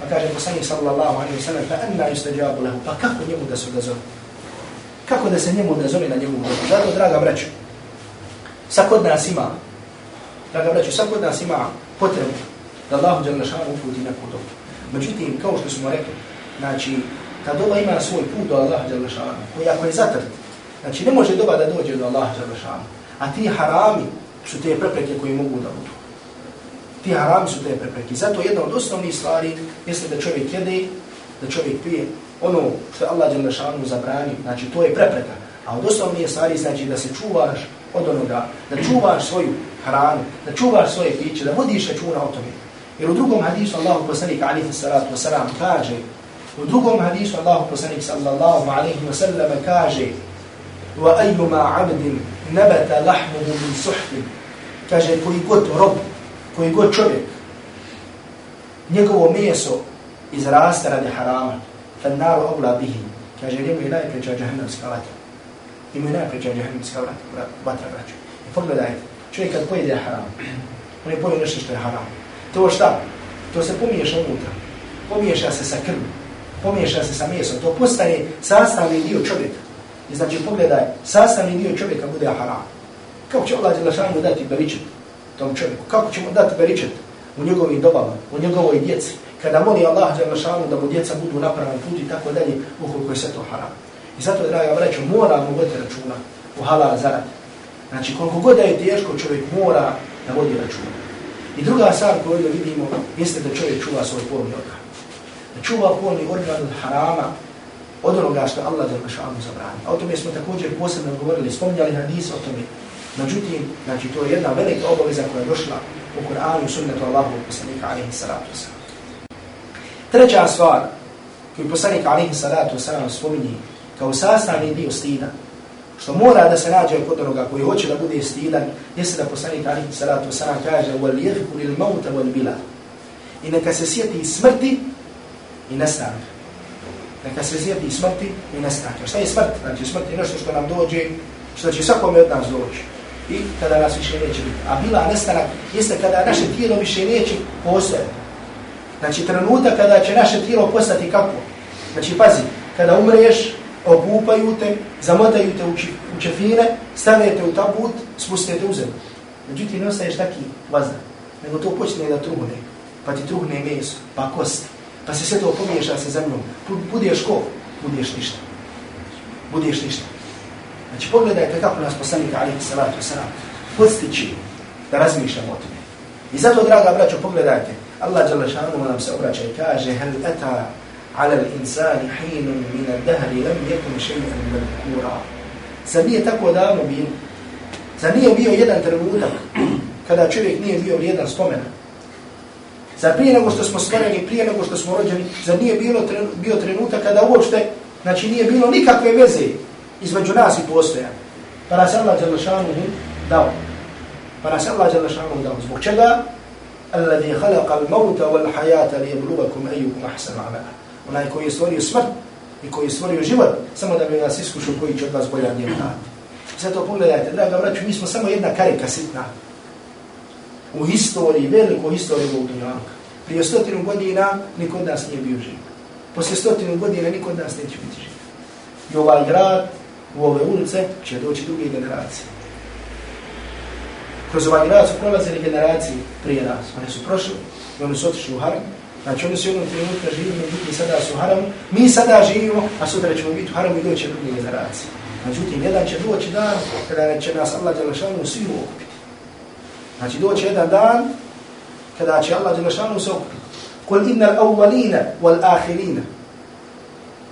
Pa kaže poslanik sallallahu alaihi wa fa anna yustajabu lahu, pa kako njemu da se odazove? Kako da se njemu odazove na njegovu? Zato, draga braću, sad kod nas ima, draga braću, sad kod nas ima potrebu da Allahu Đalešanu šanu uputi neku dobu. Međutim, kao što smo rekli, znači, ta doba ima svoj put do Allahu Đalešanu, koji ako je zatrt, znači ne može doba da dođe do Allahu Đalešanu. a ti harami su te prepreke koji mogu da budu ti harami su te prepreke. Zato jedna od osnovnih stvari jeste da čovjek jede, da čovjek pije ono što je Allah Đalešanu zabrani, znači to je prepreka. A od osnovnih stvari znači da se čuvaš od onoga, da čuvaš svoju hranu, da čuvaš svoje piće, da vodiš računa o tome. Jer u drugom hadisu Allahu poslanik alihi salatu wasalam kaže, u drugom hadisu Allahu poslanik sallallahu alaihi wasallam kaže wa ajuma abdin nabata lahmuhu min suhtin kaže koji god rob koji god čovjek njegovo meso izraste radi harama, fan naru obla bihi, kaže njemu je najpreća džahannamska vatra. Njemu je najpreća džahannamska vatra, braću. I pogledajte, čovjek kad pojede haram, on je pojede nešto što je haram. To šta? To se pomiješa unutra. Pomiješa se sa krvom. Pomiješa se sa mesom. To postane sastavni dio čovjeka. I znači pogledaj, sastavni dio čovjeka bude haram. Kako će Allah Đelešanu dati beričet? tom čovjeku. Kako ćemo dati beričet u njegovim dobama, u njegovoj djeci, kada moli Allah Đelešanu da mu djeca budu na pravom putu i tako dalje, ukoliko je sve to haram. I zato, draga vreću, moramo voditi računa u halal zarad. Znači, koliko god je teško, čovjek mora da vodi računa. I druga stvar koju vidimo, jeste da čovjek čuva svoj polni organ. Da čuva polni organ od harama, od onoga što Allah Đelešanu zabrani. A o tome smo također posebno govorili, spominjali hadis o tome, Međutim, znači to je jedna velika obaveza koja je došla u Kur'anu i sunnetu Allahu poslanika alaihi salatu wasalam. Treća stvar koju poslanik alaihi salatu wasalam spominje kao sastavni dio stida, što mora da se nađe kod onoga koji hoće da bude stidan, jeste da poslanik alihi salatu wasalam kaže wal yadhku lil mauta wal bila. I neka se sjeti smrti i nestanka. Neka se sjeti smrti i nestanka. Šta je smrt? Znači smrt je nešto što nam dođe, što će svakome od nas doći i kada nas više neće biti. A bila nestanak jeste kada naše tijelo više neće postojati. Znači trenutak kada će naše tijelo postati kako? Znači pazi, kada umreš, obupaju te, zamotaju te u čefine, stavljate u tabut, spustete u zemlju. Međutim, ne ostaješ taki vazdan, nego to počne da truhne, pa ti truhne meso, pa kosti, pa se sve to pomiješa sa zemljom. Budeš ko? Budeš ništa. Budeš ništa. Znači pogledajte kako nas poslanik alihi salatu wasalam postići da razmišljamo o tome. I zato, draga braćo, pogledajte, Allah Đalešanu nam se obraća i kaže hel eta على الإنسان حين من الدهر لم يكن شيئا مذكورا madhkura. Zar nije tako davno bio? Zar nije bio jedan trenutak kada čovjek nije bio vrijedan spomena? Zar prije nego što smo stvoreni, prije nego što smo rođeni, zar nije bilo bio trenutak kada uopšte, znači nije bilo nikakve veze između nas i postoja. Pa nas Allah Đalešanu dao. Pa nas Allah Đalešanu dao. Zbog čega? Alladhi khalaqa al-mauta wal hayata li yabluwakum ayyukum ahsanu amala onaj koji je stvorio smrt i koji je stvorio život, samo da bi nas iskušao koji će od vas bolja djel dati. Zato pogledajte, draga braću, mi smo samo jedna karika sitna u historiji, velikoj historiji ovog dunjavka. Prije stotinu godina niko od nas nije bio živ. Poslije stotinu godina niko od nas neće biti živ. I ovaj grad, u ove ulice, će doći druge generacije. Kroz ovaj grad su prolazili generacije prije nas. Oni su prošli i oni su otišli u haram. Znači oni su jednom trenutka živili, međutim sada su u haramu. Mi sada živimo, a sutra ćemo biti u haramu i doće druge generacije. Međutim, jedan će doći dan kada će nas Allah Đelešanu svi okupiti. Znači doće jedan dan kada će Allah Đelešanu se okupiti. Kul inna l-awwalina wal-ahirina.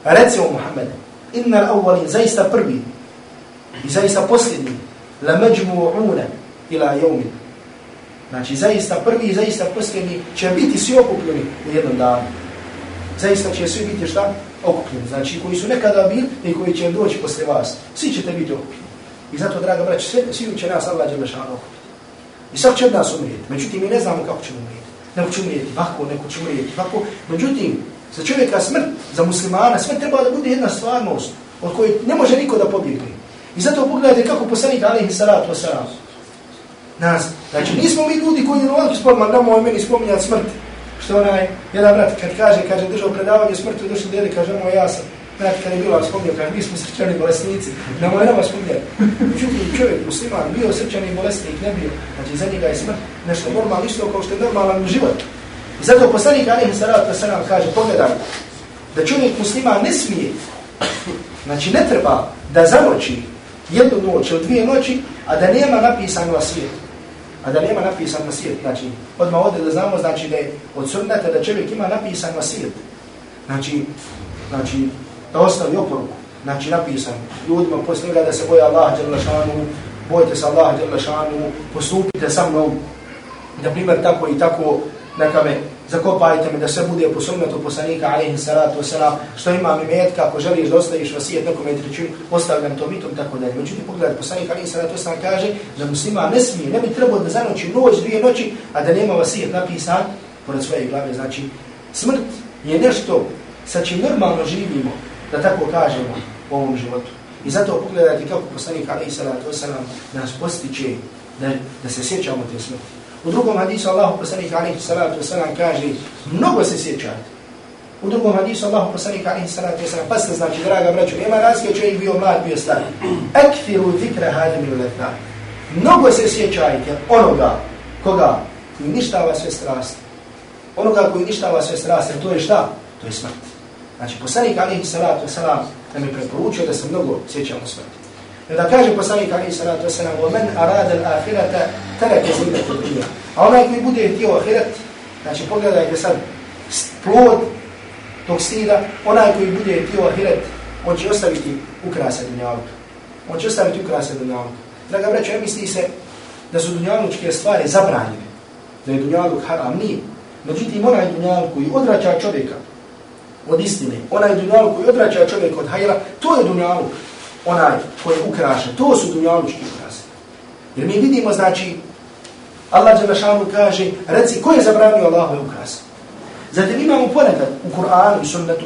Recimo Muhammed, inna l-awwalina, zaista prvi i zaista posljednji, la međmu'una ila jevmin. Znači zaista prvi i zaista posljednji će biti svi okupljeni u jednom danu. Zaista će svi biti šta? Okupljeni. Znači koji su nekada bili i koji će doći posle vas. Svi ćete biti okupljeni. I zato, draga braći, svi će nas Allah Đelešan okupiti. I sad će od nas umrijeti. Međutim, mi ne znamo kako ćemo umrijeti. Neko će umrijeti ovako, neko će umrijeti ovako. Međutim, za čovjeka smrt, za muslimana, smrt treba da bude jedna stvarnost od koje ne može niko da pobjegne. I zato pogledajte kako poslanik Alihi Salatu Wasalam. Nas, znači nismo mi ljudi koji je ovoliko spomenuli, da moj meni spominjati smrt. Što onaj, jedan brat kad kaže, kaže držao predavanje smrti, došli djeli, kaže moj ja sam. Brat kad je bilo vam kaže, mi smo srčani bolesnici, na moj nama spomnio. Međutim, čovjek, musliman, bio srčani bolesnik, ne bio. Znači, za njega je smrt nešto normalno, isto kao što je normalan život. I zato poslanik Alihi Salatu Salam kaže, pogledaj, da čovjek musliman ne smije, znači ne treba da zanoći jednu noć ili dvije noći, a da nema napisano na svijetu. A da nema napisano vasijet. Znači, odmah ovdje da znamo, znači da je od sunnata da čovjek ima napisano vasijet. Znači, znači, da ostavi oporuku. Znači napisan ljudima poslije da se boje Allah djelašanu, bojte se Allah djelašanu, postupite sa mnom, da primjer tako i tako, neka me zakopajte me da sve bude po sunnetu poslanika alaihi salatu wasalam, što imam imetka, metka, ako želiš da ostaviš vasijet nekome i trećinu, ostavljam to mitom, tako dalje. Međutim, pogledaj, poslanik alaihi salatu wasalam kaže da muslima ne smije, ne bi trebao da zanoći noć, dvije noći, a da nema vasijet napisan pored svoje glave. Znači, smrt je nešto sa čim normalno živimo, da tako kažemo u ovom životu. I zato pogledajte kako poslanik alaihi Salatu Wasalam nas postiče da, da se sjećamo te smrti. U drugom hadisu Allahu poslanik alejhi Salatu Wasalam kaže mnogo se sjećate. U drugom hadisu Allahu poslanik alejhi Salatu Wasalam pa se znači, draga braćo nema razlike čovjek bio mlad, bio star. Ekfiru zikra hadim ili letna. Mnogo se sjećajte onoga koga koji ništava sve strasti. Onoga koji ništava sve strasti, to je šta? To je smrt. Znači, poslanik alejhi salatu wasalam nam je preporučio da se mnogo sjećamo smrti I da kaže poslanik alihi salatu wasalam وَمَنْ أَرَادَ الْآخِرَةَ تَرَكَ زِلَةُ الدُّنْيَا A onaj koji bude htio ahiret, znači pogledajte sad, plod tog stida, onaj koji bude htio ahiret, on će ostaviti ukrase dunjavuka. On će ostaviti ukrase dunjavuka. Draga vreću, ja misli se da su dunjavučke stvari zabranjene, da je dunjavuk haram, nije. Međutim, onaj dunjavuk koji odrača čovjeka, od istine. Onaj dunjaluk koji odvraća čovjek od hajra, to je dunjaluk onaj koji ukraše. To su dunjalučki ukrase. Jer mi vidimo, znači, Allah Đelešanu kaže, reci, ko je zabranio Allahove ukrase? Zatim imamo ponekad u Kur'anu i sunnetu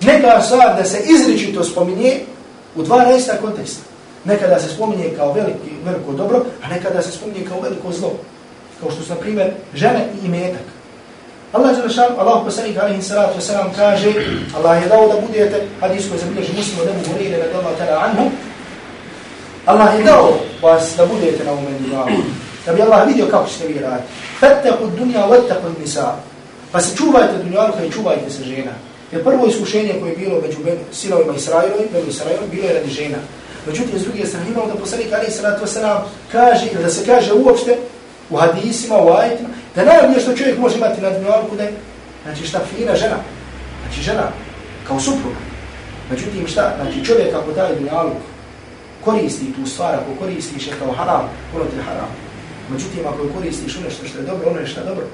neka stvar da se izričito spominje u dva resta konteksta. Nekada se spominje kao veliki, veliko dobro, a nekada se spominje kao veliko zlo. Kao što su, na primjer, žene i imetak. Allah je rešan, Allah poslanik alaihi salatu wasalam kaže, Allah je dao da budete, hadis koji zabilježi muslim od mu horire da Allah anhu, Allah je dao vas da budete na umen dunjavu, da bi Allah vidio kako ćete vi raditi. Fattaku dunja, vattaku nisa. Pa se čuvajte dunjaluka pa i čuvajte se žena. Jer prvo iskušenje koje je bilo među sinovima Israilovi, među Israilovi, bilo je radi žena. Međutim, s druge strane, imamo da poslanik alaihi salatu wasalam kaže, da se kaže uopšte, u hadisima, u ajitima, da najbolje što čovjek može imati na dunjalku da je, znači šta, fina žena, znači žena, kao supruga. Međutim šta, znači čovjek ako taj dunjaluk koristi tu stvar, ako koristiš je kao haram, ono ti je haram. Međutim, ako koristiš ono što je dobro, ono je što je dobro.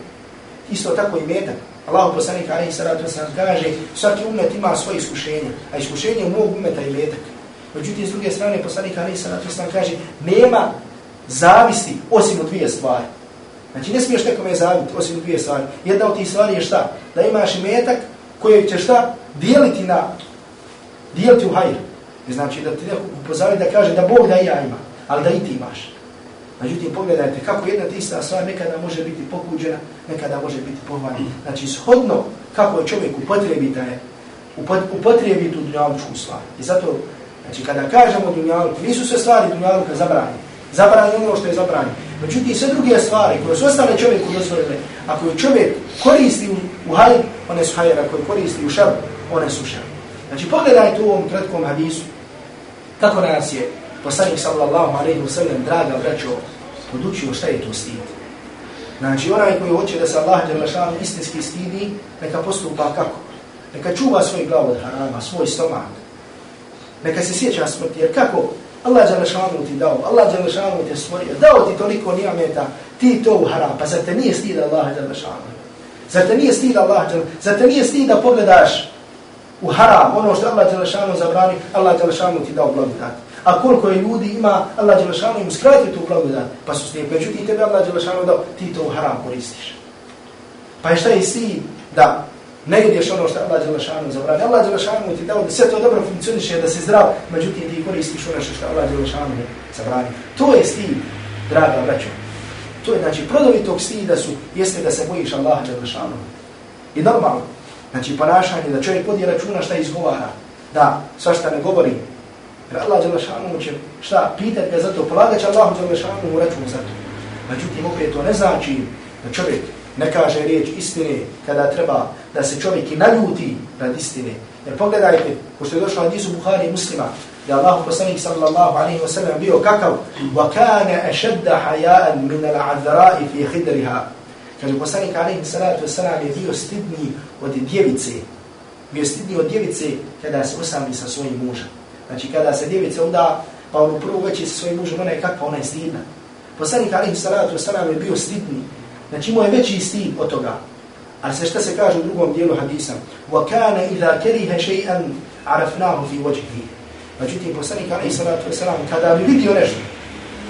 Isto tako i metak. Allah poslanik alaihi salatu wasalam kaže, svaki umet ima svoje iskušenje, a iskušenje u mog umeta je metak. Međutim, s druge strane, poslanik alaihi salatu wasalam kaže, nema zavisti osim od dvije stvari. Znači ne smiješ nekome zaviti osim dvije stvari. Jedna od tih stvari je šta? Da imaš imetak kojeg će šta? dijeliti na, dijeliti u hajr. Znači da ti neko upozavi da kaže da Bog da i ja ima, ali da i ti imaš. Međutim, pogledajte kako jedna tista stvar nekada može biti pokuđena, nekada može biti pohvaljena. Znači, shodno kako je čovjek upotrebi da je upotrebi tu dunjalučku stvar. I zato, znači, kada kažemo dunjalučku, nisu sve stvari dunjaluka zabranje. Zabranje ono što je zabranje. Međutim, sve druge stvari koje su ostale čovjeku dozvoljene, ako je čovjek koristi u, hajr, one su hajr, ako je koristi u šar, one su šar. Znači, pogledajte u ovom kratkom hadisu, kako nas je poslanik sallallahu alaihi wa sallam, draga braćo, podučio šta je to stid. Znači, onaj koji hoće da se Allah djelašanu istinski stidi, neka postupa kako? Neka čuva svoj glavu od harama, svoj stomak. Neka se sjeća smrti, jer kako? Allah Đalešanu ti dao, Allah Đalešanu ti stvorio, dao ti toliko nijameta, ti to u haram, pa zar te nije stida Allah Đalešanu? Zar te nije stida Allah Đalešanu? Zar te nije stida da pogledaš u haram, ono što Allah djelašanu zabrani, Allah djelašanu ti dao blagodat a koliko je ljudi ima, Allah Đelešanu im skratio tu blagodat, pa su slijepi. Međutim, tebe Allah Đelešanu dao, ti to u haram koristiš. Pa je šta je si da ne ideš ono što Allah Đelešanu zabrani. Allah Đelešanu ti dao da sve to dobro funkcioniše, da si zdrav, međutim ti koristiš ono što Allah Đelešanu zabrani. To je stil, draga braćo. To je, znači, prodovi tog stida su, jeste da se bojiš Allah Đelešanu. I normalno, znači, ponašanje, da čovjek podi računa šta izgovara, da svašta ne govori, Jer Allah Đelešanu će šta pitat ga za to, polagat će Allahu Đelešanu u račun za to. Međutim, opet to ne znači da čovjek ne kaže riječ istine kada treba da se čovjek i naljuti rad istine. Jer pogledajte, ko što je došlo od Isu Buhari i muslima, da je Allah poslanik sallallahu alaihi wa sallam bio kakav وَكَانَ أَشَدَّ حَيَاءً مِنَ الْعَذْرَاءِ فِي خِدْرِهَا Kaže, poslanik alaihi salatu wa sallam je bio stidniji od djevice. Bio stidniji od djevice kada se osami sa svojim mužem. Znači kada se djevica uda, pa ono prvo veći sa svojim mužem, ona je kakva, ona je stidna. Poslanik alihi salatu wasalam je bio stidni. Znači imao je veći stid od toga. Ali se šta se kaže u drugom dijelu hadisa? وَكَانَ إِذَا كَرِهَ شَيْئًا عَرَفْنَاهُ فِي وَجْهِهِ Međutim, poslanik alihi salatu wasalam, kada bi vidio nešto,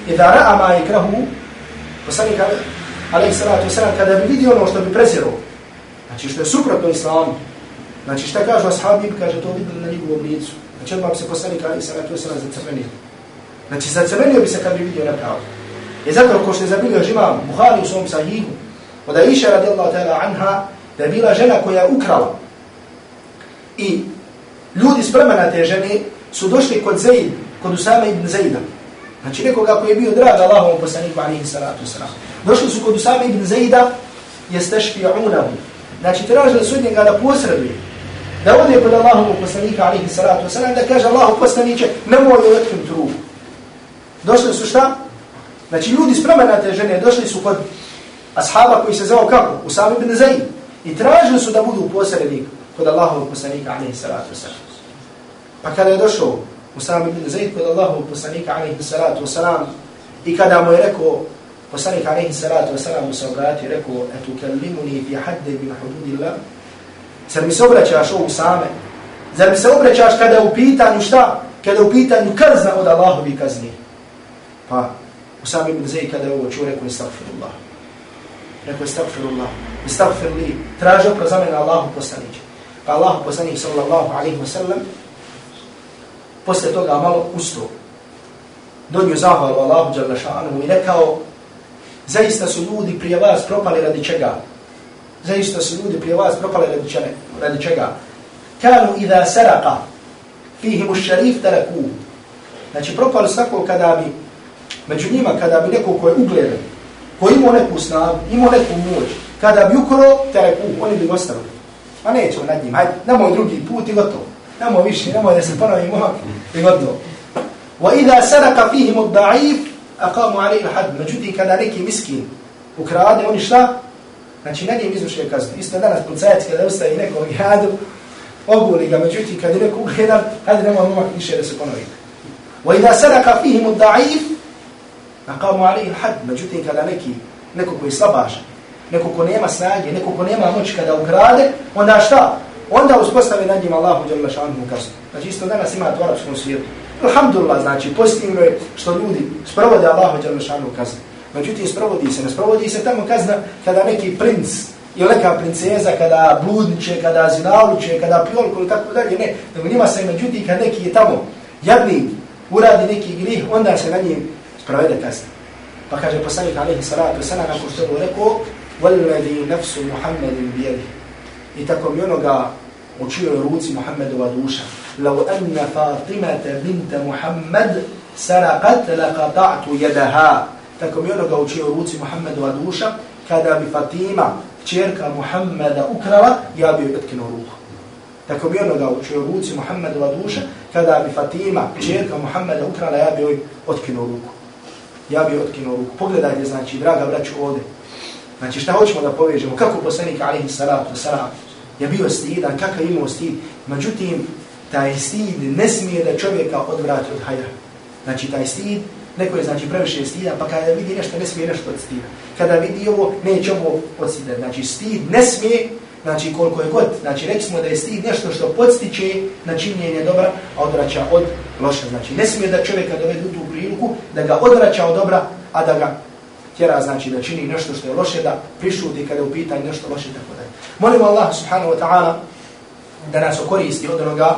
إِذَا رَأَ مَا يَكْرَهُ Poslanik alihi salatu wasalam, kada bi vidio ono što bi prezirao, znači što je suprotno islamu, znači šta kažu ashabi, kaže to vidjeli na njegovom licu. Znači odmah bi se poslanik Ali Salatu Veselam zacrvenio. Znači zacrvenio bi se kad bi vidio nepravdu. I zato ko što je zabilio žima Buhari u svom sahihu, od Aisha radijallahu ta'ala anha, da je bila žena koja je ukrala. I ljudi s plemena te žene su došli kod Zaid, kod Usama ibn Zaida. Znači nekoga koji je bio drag Allahom poslaniku alihi salatu wasalam. Došli su kod Usama ibn Zaida, jeste šfi'unahu. Znači tražili su njega da posreduje da ode kod Allahovu poslanika, alihi salatu wasalam, da kaže Allahu poslaniće, nemoj u letkim trubu. Došli su šta? Znači ljudi spremena te žene došli su kod ashaba koji se zvao kako? Usam ibn Zaid. I tražili su da budu posrednik kod Allahovog poslanika, alaihi salatu wasalam. Pa kada je došao Usam ibn Zaid kod Allahovog poslanika, alaihi salatu wasalam, i kada mu je rekao, poslanik, alaihi salatu wasalam, mu se obratio, rekao, etu kellimuni fi hadde bin hududillah, Zar mi se obraćaš ovu same? Zar mi se obraćaš kada je u pitanju šta? Kada je u pitanju kazna od Allahovi kazni? Pa, Usam ibn Zaid kada je ovo čuo, rekao je. Rekao je stakfirullah. Stakfir li, traži opro za mene Allahu poslanić. Pa Allahu poslanić sallallahu alaihi wa sallam, posle toga malo usto. Donio zahvalu Allahu djelašanu i rekao, zaista su ljudi prije vas propali radi čega? zaista su ljudi prije vas propali radi, čene, radi čega. Kanu idha saraka fihimu šarif taraku. Znači propali su tako kada bi, među njima kada bi neko ko je ugledan, ko imao neku snagu, imao neku moć, kada bi ukro taraku, oni bi ostavili. Ma pa nećemo nad njim, hajde, nemoj drugi put i gotovo. Nemoj više, nemoj da se ponovi momak i gotovo. Wa idha saraka fihimu da'if, aqamu alaihi had. Međutim, kada neki miskin ukrade, oni šta? Znači, na njim izvršuje kaznu. Isto danas policajac kada ustaje nekog jadu, oguli ga, međutim, kada je neko ugledan, hajde nemoj momak više da se ponovi. Wa idha sadaka fihim da'if, naqamu alihi had. Međutim, kada neki, neko koji slabaš, neko ko nema snage, neko ko nema moć kada ukrade, onda šta? Onda uspostavi nad njim Allahu djela šanuhu kaznu. Znači, isto danas ima u arapskom svijetu. Alhamdulillah, znači, pozitivno je što ljudi sprovode Allahu djela šanuhu kaznu. Međutim, sprovodi se, ne sprovodi se tamo kazna kada neki princ ili neka princeza kada bludniče, kada zinaluče, kada pjolko ili tako dalje, ne, nego njima se međutim kad neki je tamo jadni uradi neki grih, onda se na njim sprovede kazna. Pa kaže poslanik alaihi salatu sana nakon što je rekao وَالَّذِي نَفْسُ مُحَمَّدٍ بِيَدِهِ I tako mi onoga u čijoj ruci Muhammedova duša. لَوْ أَنَّ فَاطِمَةَ بِنْتَ مُحَمَّدٍ سَرَقَتْ لَقَطَعْتُ يَدَهَا Tako mi onoga u čijoj ruci Muhammedova duša, kada bi Fatima, čerka Muhammeda ukrala, ja bi joj otkinuo ruku. Tako mi onoga u čijoj ruci Muhammedova duša, kada bi Fatima, čerka Muhammeda ukrala, ja bi joj otkinuo ruku. Ja bi otkinuo ruku. Pogledajte, znači, draga braću, ovdje. Znači šta hoćemo da povežemo, kako poslanik alihi salatu salam je bio stidan, kakav je imao stid. Međutim, taj stid ne smije da čovjeka odvrati od hajra. Znači taj stid, neko je znači previše stida, pa kada vidi nešto, ne smije nešto od stida. Kada vidi ovo, neće ovo od stida. Znači stid ne smije, znači koliko je god, znači rekli smo da je stid nešto što podstiče na činjenje dobra, a odvraća od loša. Znači ne smije da čovjeka dovede u tu priliku, da ga odvraća od dobra, a da ga tjera znači da čini nešto što je loše, da prišuti kada je u pitanju nešto loše, tako da. Molimo Allah subhanahu wa ta'ala da nas okoristi od onoga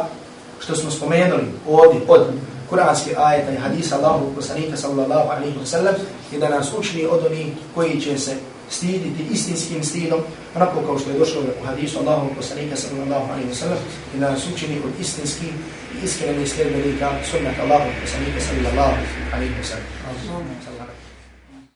što smo spomenuli ovdje od kuranske ajeta i hadisa Allahu poslanika sallallahu alaihi wa sallam i da nas učini od onih koji će se stiditi istinskim stidom, onako kao što je došlo u hadisu Allahu poslanika sallallahu alaihi wa sallam i da nas učini od istinskih i iskrenih sljedbenika sunnata Allahu poslanika sallallahu alaihi wa sallam.